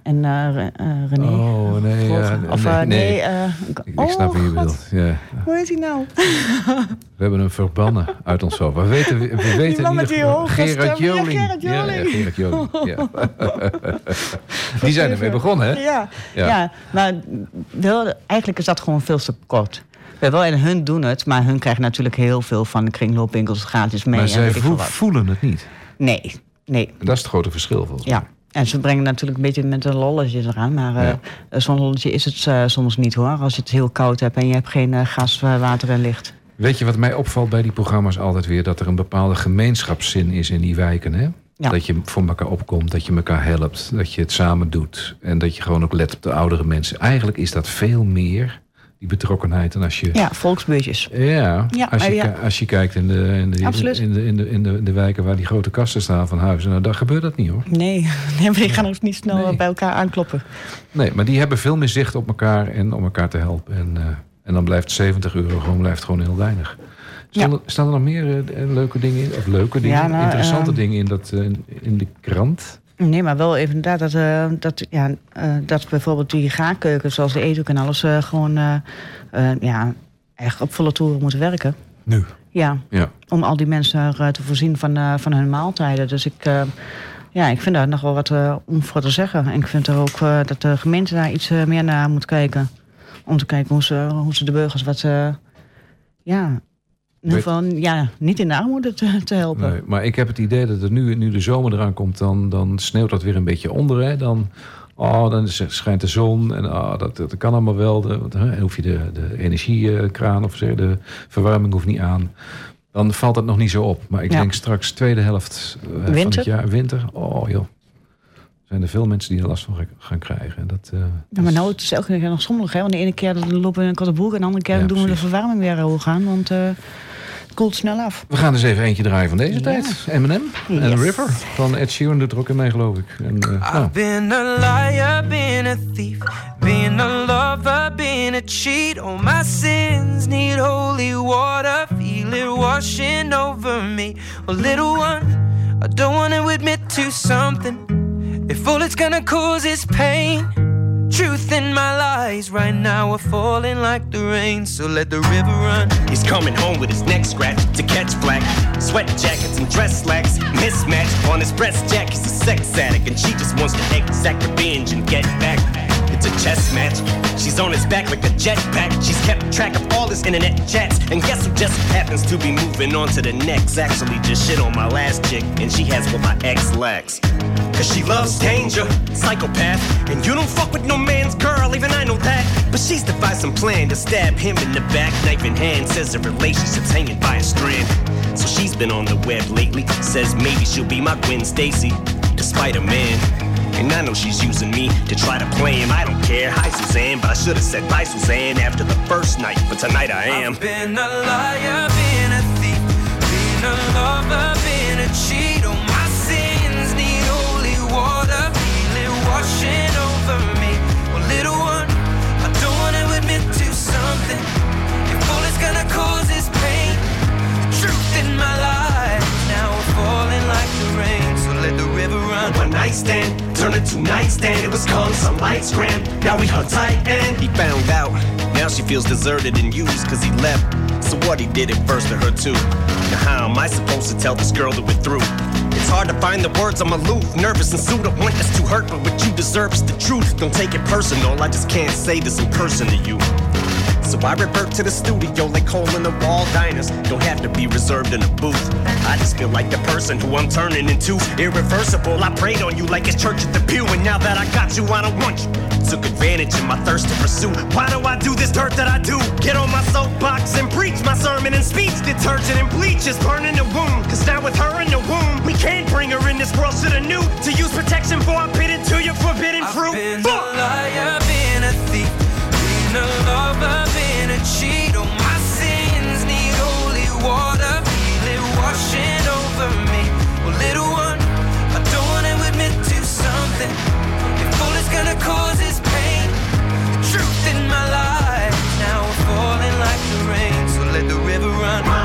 en Re- René.
Oh, nee, ja,
of,
nee, nee.
nee.
Ik,
oh,
snap wat je bedoelt. Ja.
Hoe heet hij nou?
We hebben hem verbannen uit ons hoofd. We weten, we weten
die hoge
Gerard.
Ja,
Joling.
Gerard
Ja,
Joling.
ja, Gerard Joling. Ja. <laughs> Die zijn ermee begonnen, hè?
Ja,
Ja.
ja. maar wel, eigenlijk is dat gewoon veel te kort. Ja, wel, en hun doen het, maar hun krijgen natuurlijk heel veel van de kringloopwinkels gratis mee.
Maar zij voelen het niet.
Nee, nee.
En dat is het grote verschil, volgens mij.
Ja. En ze brengen natuurlijk een beetje met een lolletje eraan. Maar eh,
Ja.
zo'n lolletje is het eh, soms niet hoor. Als je het heel koud hebt en je hebt geen eh, gas, eh, water en licht.
Weet je wat mij opvalt bij die programma's altijd weer? Dat er een bepaalde gemeenschapszin is in die wijken, hè?
Ja.
Dat je voor elkaar opkomt, dat je elkaar helpt, dat je het samen doet. En dat je gewoon ook let op de oudere mensen. Eigenlijk is dat veel meer, die betrokkenheid. En als je...
Ja, volksbeurtjes.
Ja,
Ja,
als, je,
ja.
ki- als je kijkt in de, in, de, in, de, in, de, in, de, in de wijken waar die grote kasten staan van huizen, nou, daar gebeurt dat niet hoor.
Nee, <laughs> nee maar die gaan ook niet snel
Nee.
bij elkaar aankloppen.
Nee, maar die hebben veel meer zicht op elkaar en om elkaar te helpen. En, eh, en dan blijft 70 euro gewoon, blijft gewoon heel weinig. Staan,
Ja.
er, staan er nog meer eh, leuke dingen in? Of leuke dingen,
Ja, nou,
interessante
eh,
dingen in, dat, eh, in de krant?
Nee, maar wel even inderdaad dat, eh, dat, ja, eh, dat bijvoorbeeld die gaarkeuken, zoals de eethoek en alles, eh, gewoon ja, echt op volle toeren moeten werken.
Nu.
Ja,
Ja.
om al die mensen te voorzien van, van hun maaltijden. Dus ik, ja, ik vind daar nog wel wat om voor te zeggen. En ik vind er ook dat de gemeente daar iets meer naar moet kijken. Om te kijken hoe ze, hoe ze de burgers wat, ja, geval ja, niet in de armoede te, te helpen.
Nee, maar ik heb het idee dat er nu, nu de zomer eraan komt, dan, dan sneeuwt dat weer een beetje onder. Hè? Dan, oh, dan schijnt de zon en oh, dat, dat kan allemaal wel. De, hè, hoef je de, de energiekraan of zeg, de verwarming hoeft niet aan. Dan valt het nog niet zo op. Maar ik
Ja.
denk straks tweede helft eh, van het jaar, winter. Oh joh. Zijn er veel mensen die er last van gaan- krijgen. En Dat, eh,
Ja, maar nou, het is elke keer nog sommelig. Hè? Want de ene keer lopen we een broek... en de andere keer
Ja,
doen we de verwarming weer hoog aan. Want eh, koelt snel af.
We gaan dus even eentje draaien van deze
Ja.
tijd. Eminem en
Yes.
River van Ed Sheeran doet er ook in mee, geloof ik. En, eh, nou,
I've been a liar, been a thief, been a lover, been a cheat. All my sins need holy water, feel it washing over me. Well, little one, I don't want to admit to something. If all it's gonna cause is pain, truth in my lies right now are falling like the rain. So let the river run.
He's coming home with his neck scratched to catch flack. Sweat jackets and dress slacks mismatched on his breast jack. He's a sex addict and she just wants to exact revenge and get back. It's a chess match. She's on his back like a jetpack. She's kept track of all his internet chats. And guess who just happens to be moving on to the next? Actually, just shit on my last chick, and she has what my ex lacks. Cause she loves danger, psychopath. And you don't fuck with no man's girl, even I know that. But she's devised some plan to stab him in the back, knife in hand. Says the relationship's hanging by a strand. so she's been on the web lately. Says maybe she'll be my Gwen Stacy, the Spider Man. And I know she's using me to try to play him. I don't care. Hi, Suzanne, but I should have said bye, Suzanne, after the first night. But tonight I am.
I've been a liar, been a thief, been a lover, been a cheat. My life now we're falling like the rain. So let the river run.
One night stand, turned into nightstand. It was calm, some lights grand. Now we hung tight and he found out. Now she feels deserted and used cause he left. So what he did it first to her too. Now how am I supposed to tell this girl that we're through? It's hard to find the words, I'm aloof, nervous and sued. I want this to hurt, but what you deserve is the truth. Don't take it personal, I just can't say this in person to you. So I revert to the studio like hole in the wall diners. Don't have to be reserved in a booth. I just feel like the person who I'm turning into. Irreversible, I prayed on you like it's church at the pew. And now that I got you, I don't want you. Took advantage of my thirst to pursue. Why do I do this dirt that I do? Get on my soapbox and preach my sermon and speech. Detergent and bleach is burning the wound. Cause now with her in the womb, we can't bring her in. This world to the new. to use protection for I bit into your forbidden fruit.
I've been
Fuck!
A lover, been a cheat. Oh, my sins need holy water, feel it washing over me. Little one, I don't wanna admit to something. All gonna cause pain, the truth in my life now falling like the rain. So let the river run.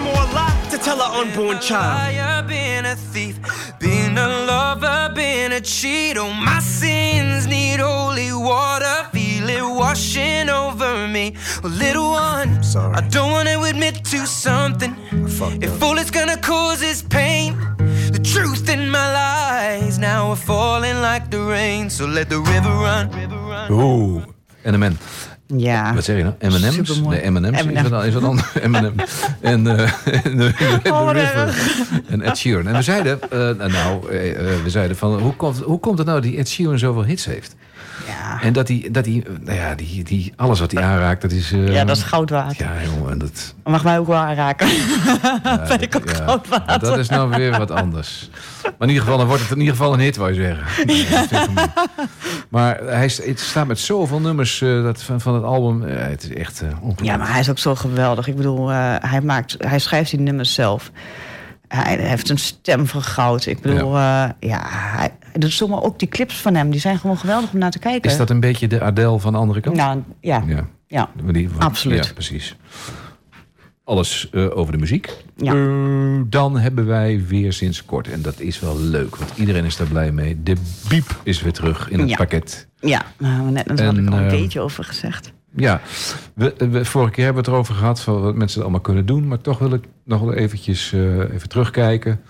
tell an unborn child?
liar, been a thief, been a lover, been a cheat. Oh, my sins need holy water, feel it washing over me. Well, little one,
Sorry.
I don't wanna admit to something. If all it's gonna cause is pain, the truth in my lies now we're falling like the rain. So let the river run.
Oeh. NMN.
Ja.
Wat zeg je nou? M&M's? Nee, M&M's is wat, is wat anders. <laughs> M&M. <laughs> En, eh, en, de-. En Ed Sheeran. En we zeiden, eh, nou, eh, eh, we zeiden van, hoe komt, hoe komt het nou dat Ed Sheeran zoveel hits heeft?
Ja.
En dat hij, dat hij nou ja, die, die, alles wat hij aanraakt, dat is... eh,
ja, dat is goud waard.
Ja, jongen, en dat...
Mag mij ook wel aanraken.
Ja, <laughs>
Ben ik ook
ja,
goud waard.
maar Dat is nou weer wat anders. Maar in ieder geval, dan wordt het in ieder geval een hit, wou je zeggen. <laughs> Nee, dat. Maar hij staat met zoveel nummers eh, dat, van, van het album. eh, het is echt ongelooflijk.
Ja, maar hij is ook zo geweldig. Ik bedoel, hij, maakt, hij schrijft die nummers zelf. Hij heeft een stem van goud. Ik bedoel, ja, ja hij, hij doet zomaar ook die clips van hem. Die zijn gewoon geweldig om naar te kijken.
Is dat een beetje de Adele van de andere kant?
Nou, ja.
Ja,
ja.
die,
Absoluut.
Ja, precies. Alles eh, over de muziek.
Ja.
Eh, dan hebben wij weer sinds kort, en dat is wel leuk, want iedereen is daar blij mee. De biep is weer terug in het
Ja.
pakket.
Ja, daar hebben we net natuurlijk
En,
al een
eh,
beetje over gezegd.
Ja, we, vorige keer hebben we het erover gehad van wat mensen allemaal kunnen doen. Maar toch wil ik nog wel eventjes eh, even terugkijken.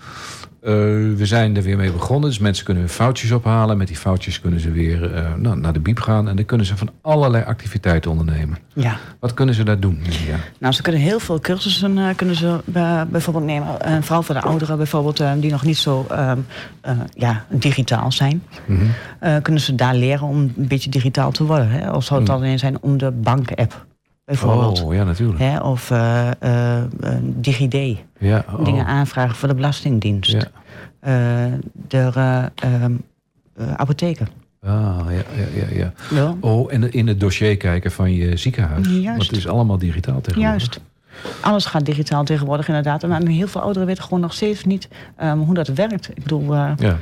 Eh, we zijn er weer mee begonnen. Dus mensen kunnen hun foutjes ophalen. Met die foutjes kunnen ze weer eh, nou, naar de biep gaan. En dan kunnen ze van allerlei activiteiten ondernemen.
Ja.
Wat kunnen ze daar doen? Ja.
Nou, ze kunnen heel veel cursussen eh, kunnen ze, bijvoorbeeld nemen. En vooral voor de ouderen bijvoorbeeld, die nog niet zo ehm, eh, ja, digitaal zijn.
Mhm.
Kunnen ze daar leren om een beetje digitaal te worden. Hè? Of zou het alleen zijn om de bank-app bijvoorbeeld.
Oh, ja, natuurlijk.
Hè? Of eh, eh, eh, DigiD.
Ja, oh.
Dingen aanvragen voor de Belastingdienst.
Ja.
Eh, de eh, ehm, eh, apotheken.
Ah, ja, ja, ja, ja. Oh, en in het dossier kijken van je ziekenhuis.
Juist.
Want het is allemaal digitaal tegenwoordig.
Juist. Alles gaat digitaal tegenwoordig inderdaad. En heel veel ouderen weten gewoon nog steeds niet ehm, hoe dat werkt. Ik bedoel, eh,
Ja.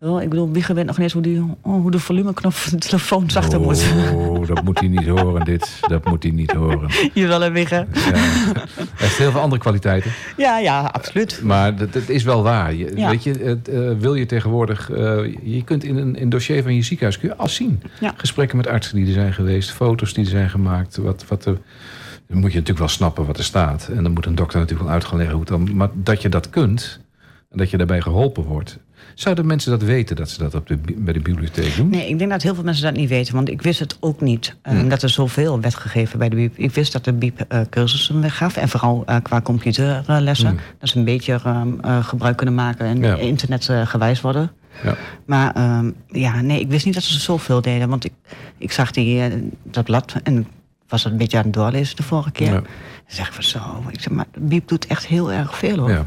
Oh, ik bedoel, Wieger weet nog niet hoe, die, oh, hoe de volumeknop van de telefoon zachter moet.
Oh, dat moet hij niet horen, dit. Dat moet hij niet horen. <laughs>
Jawel, hè, Wieger.
Ja. Hij heeft heel veel andere kwaliteiten.
Ja, ja, absoluut.
Maar dat, dat is wel waar. Je,
Ja.
Weet je, het, eh, wil je tegenwoordig... eh, je kunt in een, in een dossier van je ziekenhuis kun je alles zien.
Ja.
Gesprekken met artsen die er zijn geweest. Foto's die er zijn gemaakt. Wat, wat er, dan moet je natuurlijk wel snappen wat er staat. En dan moet een dokter natuurlijk wel uit gaan leggen hoe het dan... Maar dat je dat kunt... En dat je daarbij geholpen wordt. Zouden mensen dat weten dat ze dat op de, bi- bij de bibliotheek doen?
Nee, ik denk dat heel veel mensen dat niet weten. Want ik wist het ook niet. eh,
Hmm.
Dat er zoveel werd gegeven bij de BIEB. Ik wist dat de BIEB eh, cursussen weggaf. En vooral eh, qua computerlessen. Dat ze een beetje gebruik kunnen maken. En
Hmm. Ja.
internet eh, gewijs worden.
Ja.
Maar ehm, ja, nee, ik wist niet dat ze zoveel deden. Want ik, ik zag die, dat blad en was het een beetje aan het doorlezen de vorige keer.
Ja.
Zeg van zo, ik zeg, maar de BIEB doet echt heel erg veel hoor.
Ja.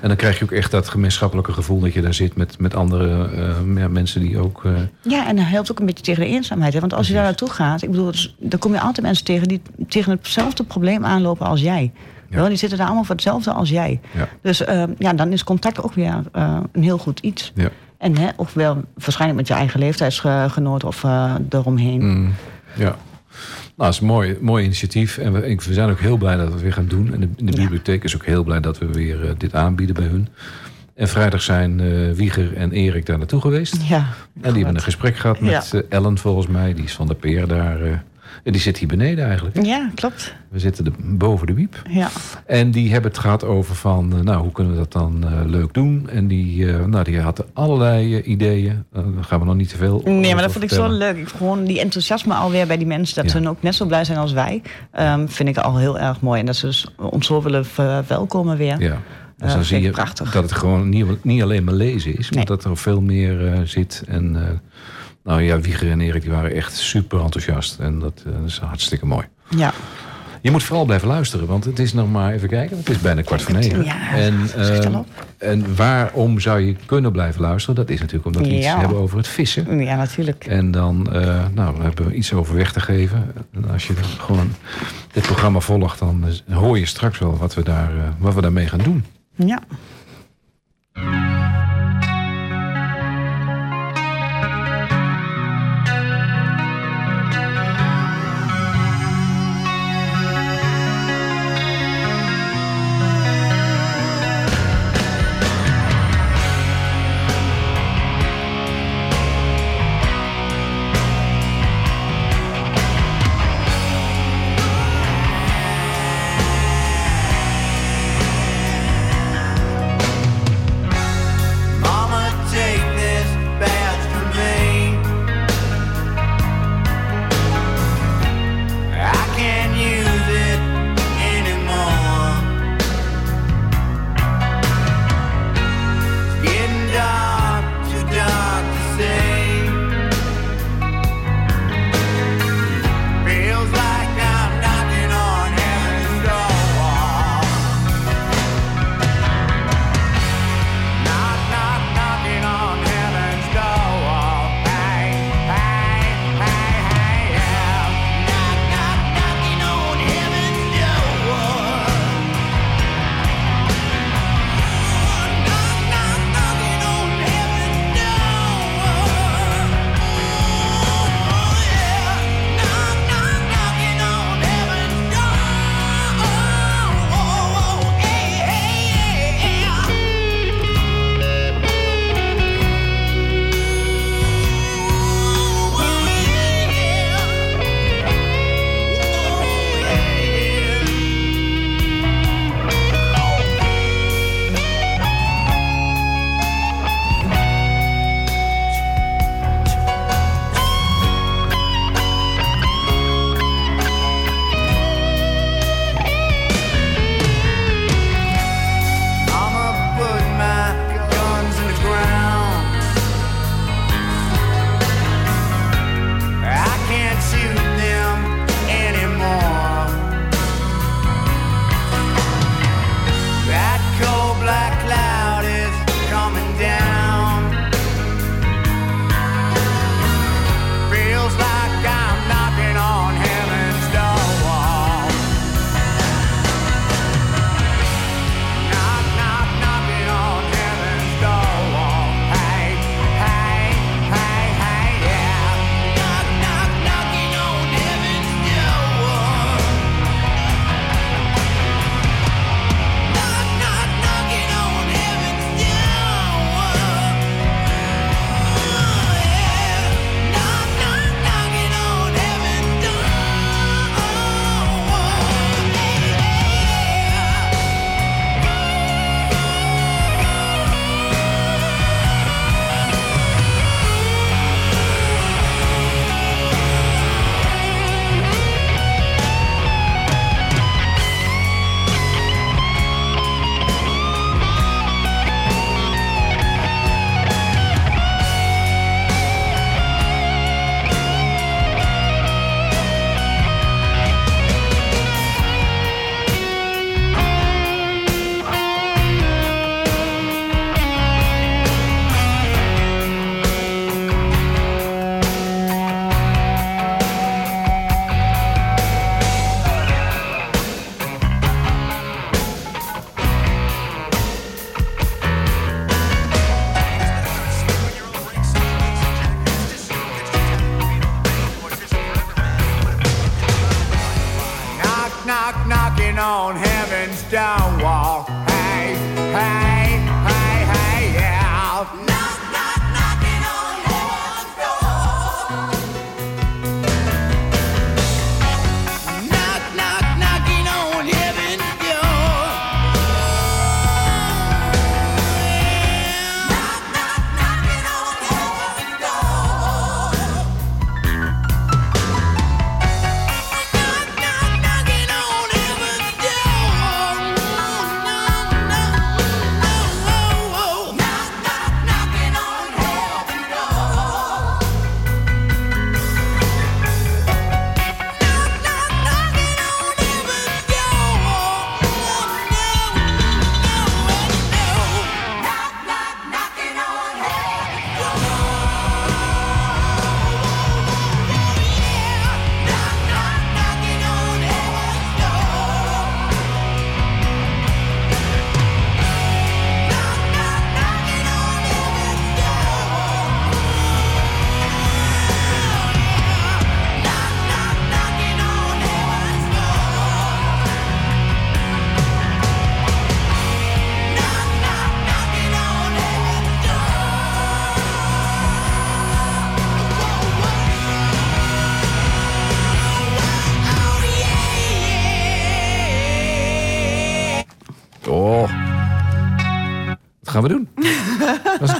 En dan krijg je ook echt dat gemeenschappelijke gevoel dat je daar zit met, met andere eh, ja, mensen die ook. eh,
Ja, en dat helpt ook een beetje tegen de eenzaamheid. Hè? Want als je daar naartoe gaat, ik bedoel, dan kom je altijd mensen tegen die tegen hetzelfde probleem aanlopen als jij.
Ja.
Wel, die zitten daar allemaal voor hetzelfde als jij.
Ja.
Dus eh, ja, dan is contact ook weer eh, een heel goed iets.
ja.
En hè, ook wel waarschijnlijk met je eigen leeftijdsgenoot of eromheen.
Mm, ja. Nou, dat is een mooi, mooi initiatief. En we, zijn ook heel blij dat we het weer gaan doen. En de, de
Ja.
bibliotheek is ook heel blij dat we weer eh, dit aanbieden bij hun. En vrijdag zijn eh, Wieger en Erik daar naartoe geweest.
Ja,
En die hebben een gesprek gehad met
Ja.
eh, Ellen volgens mij. Die is van de peer daar. En die zit hier beneden eigenlijk.
ja klopt.
We zitten de, boven de wiep.
Ja.
En die hebben het gehad over van, eh, nou, hoe kunnen we dat dan eh, leuk doen? En die, eh, nou, die had allerlei ideeën. Daar gaan we nog niet te veel
Nee, maar dat vond ik zo leuk. Ik, gewoon die enthousiasme alweer bij die mensen, dat
Ja.
ze ook net zo blij zijn als wij, ehm, vind ik al heel erg mooi. En dat ze dus ons zo willen verwelkomen weer.
Ja. Dus dan zie je
prachtig.
dat het gewoon niet, niet alleen maar lezen is, maar
Nee.
dat er veel meer zit. En nou ja, Wieger en Erik die waren echt super enthousiast. En dat, eh, dat is hartstikke mooi.
Ja.
Je moet vooral blijven luisteren, want het is nog maar even kijken. Het is bijna kwart voor negen.
Ja,
en, eh,
op.
en waarom zou je kunnen blijven luisteren? Dat is natuurlijk omdat we iets
Ja.
hebben over het vissen.
ja, natuurlijk.
En dan eh, nou, we hebben we iets over weg te geven. En als je dan gewoon dit programma volgt, dan hoor je straks wel wat we, daar, eh, wat we daarmee gaan doen.
Ja.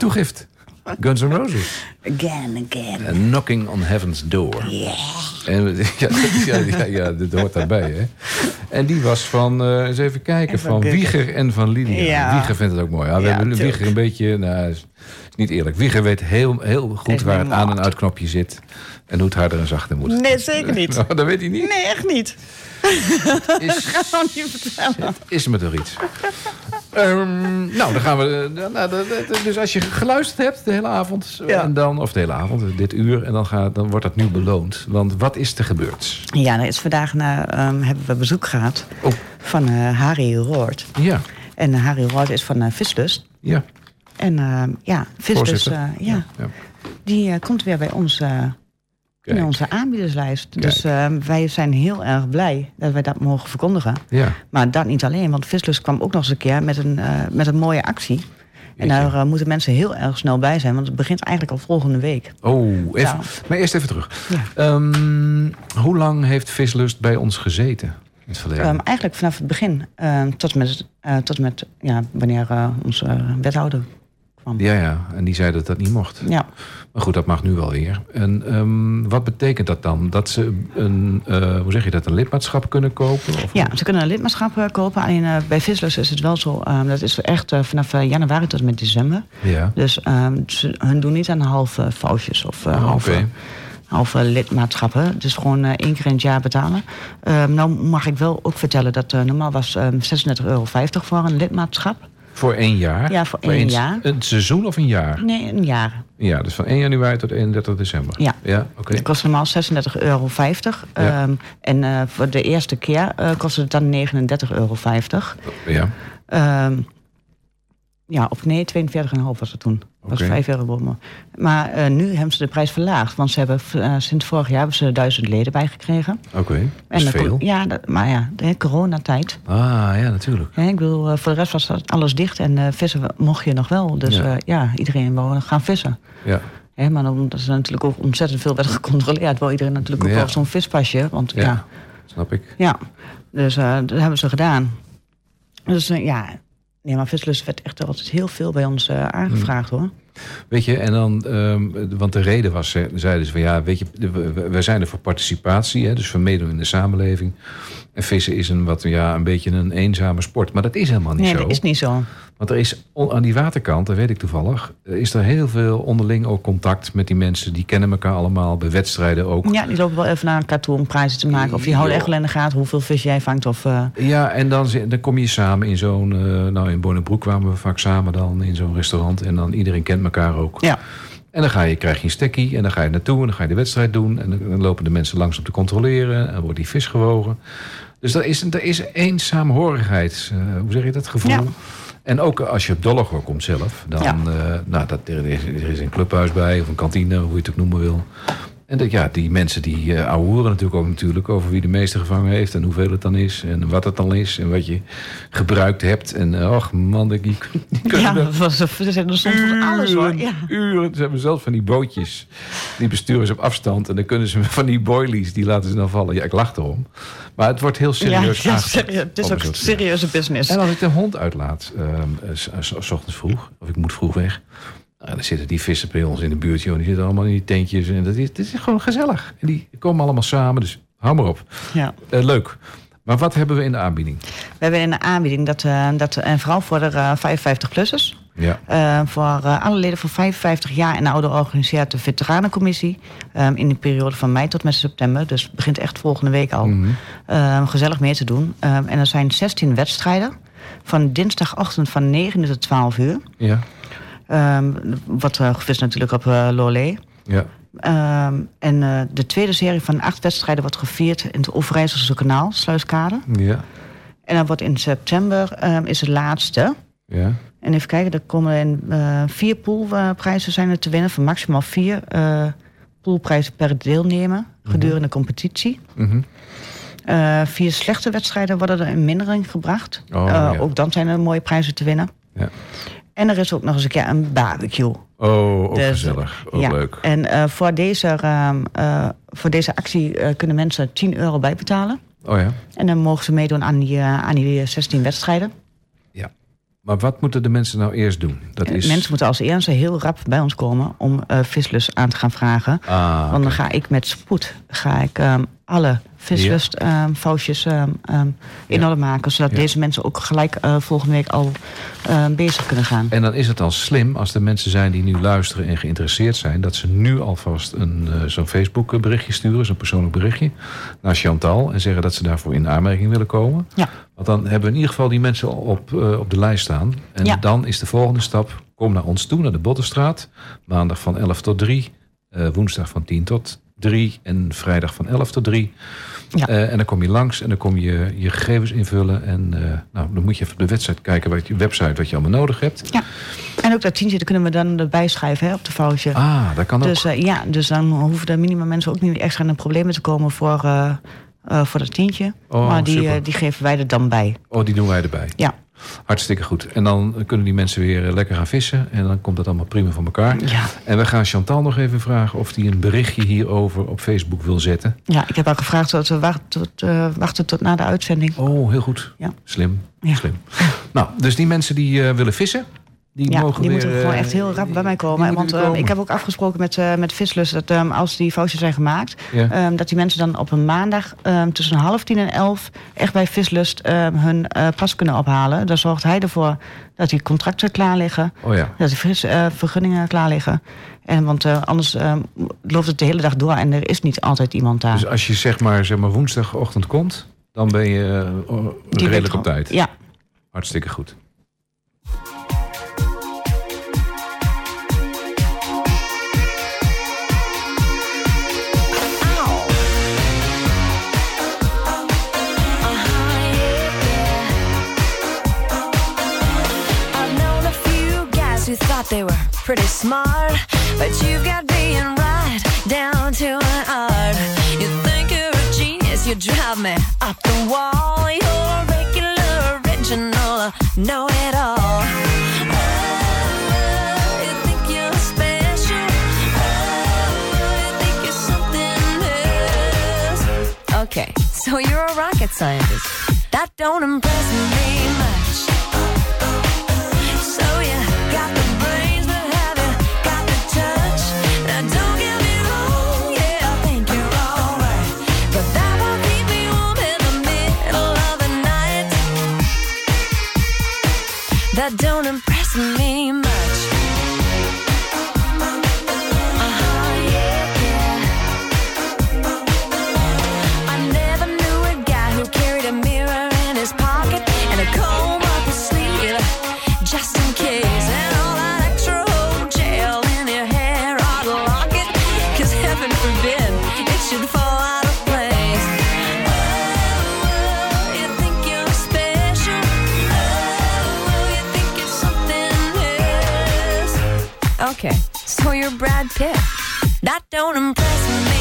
Toegift. Guns N' Roses.
Again, again.
A knocking on Heaven's Door. En, <laughs> ja, ja, ja, ja, dit hoort daarbij, hè. En die was van, eh, eens even kijken,
En van.
Wieger en van Lydia.
Ja.
Wieger vindt het ook mooi. Ja, we
Ja,
hebben
tuurlijk.
Wieger een beetje, nou, is niet eerlijk. Wieger weet heel, heel goed waar het aan- en uitknopje zit. En hoe het harder en zachter moet.
Nee, zeker niet.
Nou, <laughs> dat weet hij niet.
Nee, echt niet.
Is, <laughs>
Gewoon niet vertellen.
is me toch iets. Ehm, nou, dan gaan we. eh, nou, dat- dus als je geluisterd hebt de hele avond,
Ja.
en dan, of de hele avond, dit uur, en dan, gaat, dan wordt dat nu beloond. Want wat is er gebeurd?
Ja, er is vandaag na, ehm, hebben we bezoek gehad
Oh,
van eh, Harry Roord.
ja,
En eh, Harry Roord is van eh, Vislust.
ja.
En ehm, ja, Vislust, eh, ja,
ja.
die eh, komt weer bij ons eh,
Kijk.
in onze aanbiederslijst.
Kijk.
Dus ehm, wij zijn heel erg blij dat wij dat mogen verkondigen.
Ja,
Maar dat niet alleen, want Vislust kwam ook nog eens een keer met een, eh, met een mooie actie. En
Jeetje.
daar eh, moeten mensen heel erg snel bij zijn, want het begint eigenlijk al volgende week.
Oh, even,
Ja.
maar eerst even terug.
Ja.
Ehm, hoe lang heeft Vislust bij ons gezeten in het?
Ehm, eigenlijk vanaf het begin tot met, eh, tot met ja, wanneer onze wethouder
ja, ja, en die zei dat dat niet mocht.
Ja.
Maar goed, dat mag nu wel weer. En ehm, wat betekent dat dan? Dat ze een, eh, hoe zeg je dat, een lidmaatschap kunnen kopen? Of
Ja, ze kunnen een lidmaatschap eh, kopen. Alleen eh, bij Vislus is het wel zo, ehm, dat is echt vanaf januari tot met december.
Ja.
Dus ehm, ze, hun doen niet aan halve foutjes of
Oh,
halve,
oké.
halve lidmaatschappen. Is gewoon één keer in het jaar betalen. Nou mag ik wel ook vertellen dat normaal was ehm 36,50 euro voor een lidmaatschap.
Voor één jaar?
Ja, voor één jaar.
Een seizoen of een jaar?
Nee, een jaar.
Ja, dus van 1 januari tot 31 december.
Ja.
Ja, oké.
Het kost normaal 36,50 euro.
Ja.
Ehm, en eh, voor de eerste keer eh kostte het dan 39,50 euro.
Ja,
Ehm, ja, of nee, 42,5 was het toen. Dat was
Oké.
5 euro boven. Maar eh, nu hebben ze de prijs verlaagd. Want ze hebben eh, sinds vorig jaar hebben ze duizend leden bijgekregen.
oké.
Dan
veel.
Ja, dat- maar ja, de coronatijd.
Ah, ja, natuurlijk.
Ik bedoel, eh, voor de rest was alles dicht. En vissen mocht je nog wel. Dus
Ja.
ja, iedereen wou gaan vissen.
Ja,
Hè, maar is er natuurlijk ook ontzettend veel werd <laughs> gecontroleerd. Wil iedereen natuurlijk ook
Ja.
wel zo'n vispasje. Want
ja. snap ik.
ja. Dus dat hebben ze gedaan. Dus ja, nee, maar vislust werd echt altijd heel veel bij ons eh, aangevraagd hoor.
Weet je, en dan, ehm, want de reden was, ze- zeiden ze van ja, weet je, we, zijn er voor participatie, hè, dus voor meedoen in de samenleving. En vissen is een wat, ja, een beetje een eenzame sport. Maar dat is helemaal niet
Nee,
zo.
dat is niet zo.
Want er is aan die waterkant, dat weet ik toevallig, er is er heel veel onderling ook contact met die mensen. Die kennen elkaar allemaal, bij wedstrijden ook.
Ja, die lopen wel even naar elkaar toe om prijzen te maken. Of die houden echt wel in de gaten hoeveel vis jij vangt. Of, eh,
Ja, en dan, dan kom je samen in zo'n... eh, nou, in Bonnebroek kwamen we vaak samen dan in zo'n restaurant. En dan iedereen kent elkaar ook.
ja.
En dan ga je, krijg je een stekkie en dan ga je naartoe... en dan ga je de wedstrijd doen. En dan, dan lopen de mensen langs om te controleren. En dan wordt die vis gewogen. Dus er is, er is één saamhorigheid. eh, hoe zeg je dat? Gevoel.
Ja.
En ook als je op Dollegor komt zelf... dan
Ja.
eh, nou, dat, er, is, er is een clubhuis bij of een kantine, hoe je het ook noemen wil... En dat, ja, die mensen die uh, natuurlijk ook natuurlijk over wie de meeste gevangen heeft en hoeveel het dan is en wat het dan is en wat je gebruikt hebt. En uh, ach man, die, <laughs> kunnen
Ja, dat was, er stond van alles hoor. Ja.
uren. Ze hebben zelfs van die bootjes, die besturen ze op afstand en dan kunnen ze <laughs> van die boilies, die laten ze dan vallen. Ja, ik lach erom. Maar het wordt heel serieus <laughs>
ja, serieus. Het is ook
te
serieuze business.
en als ik de hond uitlaat, s- s- s ochtends vroeg, of ik moet vroeg weg. Nou, dan zitten die vissen bij ons in de buurt, joh. Die zitten allemaal in die tentjes. En dat is, dat is gewoon gezellig. En die komen allemaal samen, dus hou maar op.
Ja.
Eh, leuk. Maar wat hebben we in de aanbieding?
We hebben in de aanbieding dat, eh, dat en vooral voor de eh, 55-plussers.
Ja.
Voor alle leden van 55 jaar en ouder organiseert de Veteranencommissie. eh, in de periode van mei tot met september. Dus het begint echt volgende week al.
Mhm.
eh, gezellig mee te doen. Eh, en er zijn 16 wedstrijden. Van dinsdagochtend van 9 uur tot 12 uur.
Ja.
Ehm wordt eh, gevist natuurlijk op uh.
Ja.
Ehm, en eh, de tweede serie van acht wedstrijden wordt gevierd in het Overijsselse kanaal, Sluiskade.
Ja.
En dan wordt in september ehm, is het laatste.
Ja.
En even kijken, er komen in, vier poolprijzen zijn er te winnen. Van maximaal vier poolprijzen per deelnemer gedurende de competitie.
Mhm.
Eh, vier slechte wedstrijden worden er in mindering gebracht.
Oh, ja.
Ook dan zijn er mooie prijzen te winnen.
Ja.
En er is ook nog eens een keer een barbecue.
Oh, ook
Dus,
gezellig. Ook
ja.
leuk.
En eh, voor, deze, ehm, eh, voor deze actie eh, kunnen mensen 10 euro bijbetalen.
Oh ja.
En dan mogen ze meedoen aan die, aan die 16 wedstrijden.
Ja. Maar wat moeten de mensen nou eerst doen? Dat is...
Mensen moeten als eerste heel rap bij ons komen om eh vislus aan te gaan vragen.
Ah,
Want dan ga ik met spoed ga ik, ehm, alle vislust ehm, foutjes ehm, ehm, in
Ja.
orde maken. Zodat
Ja.
deze mensen ook gelijk eh, volgende week al bezig kunnen gaan.
En dan is het al slim als er mensen zijn die nu luisteren en geïnteresseerd zijn, dat ze nu alvast een, eh, zo'n Facebook berichtje sturen, zo'n persoonlijk berichtje, naar Chantal en zeggen dat ze daarvoor in aanmerking willen komen.
Ja.
Want dan hebben we in ieder geval die mensen op, eh, op de lijst staan. En dan is de volgende stap, kom naar ons toe, naar de Bottenstraat. Maandag van 11 tot 3, eh, woensdag van 10 tot 3 en vrijdag van 11 tot 3.
Ja.
Eh, en dan kom je langs en dan kom je je gegevens invullen. En eh, nou, dan moet je even op de website kijken, wat je, website, wat je allemaal nodig hebt.
Ja. En ook dat tientje, dat kunnen we dan erbij schrijven hè, op de foutje.
Ah, dat kan ook.
Dus eh, ja, dus dan hoeven de minimum mensen ook niet extra in de problemen te komen voor, voor dat tientje.
Oh,
maar die, die geven wij er dan bij.
Oh, die doen wij erbij.
Ja.
Hartstikke goed. En dan kunnen die mensen weer eh, lekker gaan vissen. En dan komt dat allemaal prima van elkaar.
Ja.
En we gaan Chantal nog even vragen of die een berichtje hierover op Facebook wil zetten.
ja, ik heb ook gevraagd dat we wachten tot, eh, wachten tot na de uitzending.
Oh, heel goed.
Ja.
Slim.
Ja.
Slim. Nou, dus die mensen die eh, willen vissen, die
Ja,
mogen
die
weer...
moeten gewoon
eh,
echt heel rap bij mij komen. Want eh, ik heb ook afgesproken met, eh met Vislus dat ehm, als die foutjes zijn gemaakt,
Ja.
ehm, dat die mensen dan op een maandag ehm, tussen half tien en elf echt bij Vislust hun eh, pas kunnen ophalen. Dan zorgt hij ervoor dat die contracten klaar liggen,
Oh ja.
dat die eh, vergunningen klaar liggen. En, want eh, anders loopt het de hele dag door en er is niet altijd iemand daar.
Dus als je zeg maar, zeg maar woensdagochtend komt, dan ben je eh, redelijk op tijd.
Ja,
Hartstikke goed.
Who thought they were pretty smart, but you've got being right down to an art. You think you're a genius, you drive me up the wall. You're regular, original, know it all. Oh? Oh? Okay, so you're a rocket scientist. That don't impress me don't you're Brad Pitt. That don't impress me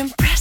impressed.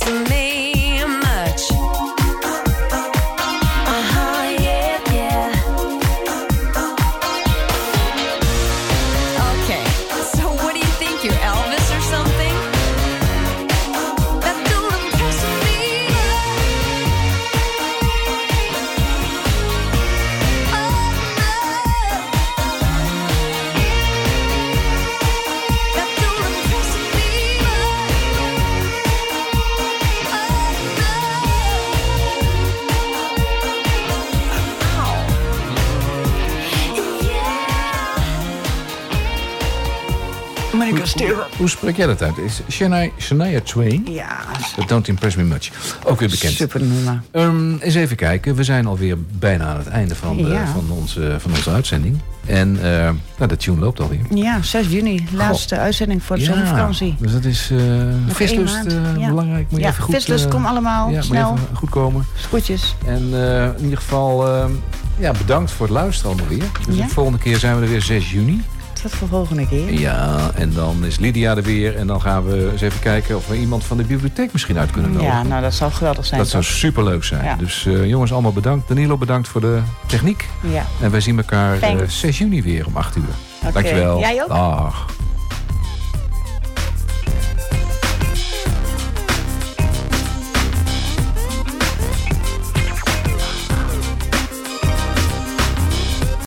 Hoe spreek jij dat uit? Is Shania, Shania Twain?
Ja,
That don't impress me much. Ook weer bekend.
super nummer.
Ehm, eens even kijken. We zijn alweer bijna aan het einde van,
Ja.
van, onze, van onze uitzending. En eh, nou, de tune loopt alweer.
Ja, 6 juni, laatste uitzending voor de zomervakantie.
dus dat is eh vislust
maand,
eh,
ja.
belangrijk. Moet je
Ja,
even goed,
vislust,
eh,
kom allemaal,
ja,
snel.
goed komen.
Groetjes.
En eh, in ieder geval eh, ja, bedankt voor het luisteren allemaal weer. Dus de volgende keer zijn we er weer 6 juni.
Tot de volgende keer.
Ja, en dan is Lydia er weer. En dan gaan we eens even kijken of we iemand van de bibliotheek misschien uit kunnen nodigen.
Ja, nou dat zou geweldig zijn.
Dat zou superleuk zijn.
Ja.
Dus eh, jongens, allemaal bedankt. Danilo, bedankt voor de techniek.
Ja.
En wij zien elkaar eh,
Thanks.
6 juni weer om 8 uur.
Oké.
Dankjewel.
Jij ook?
Dag.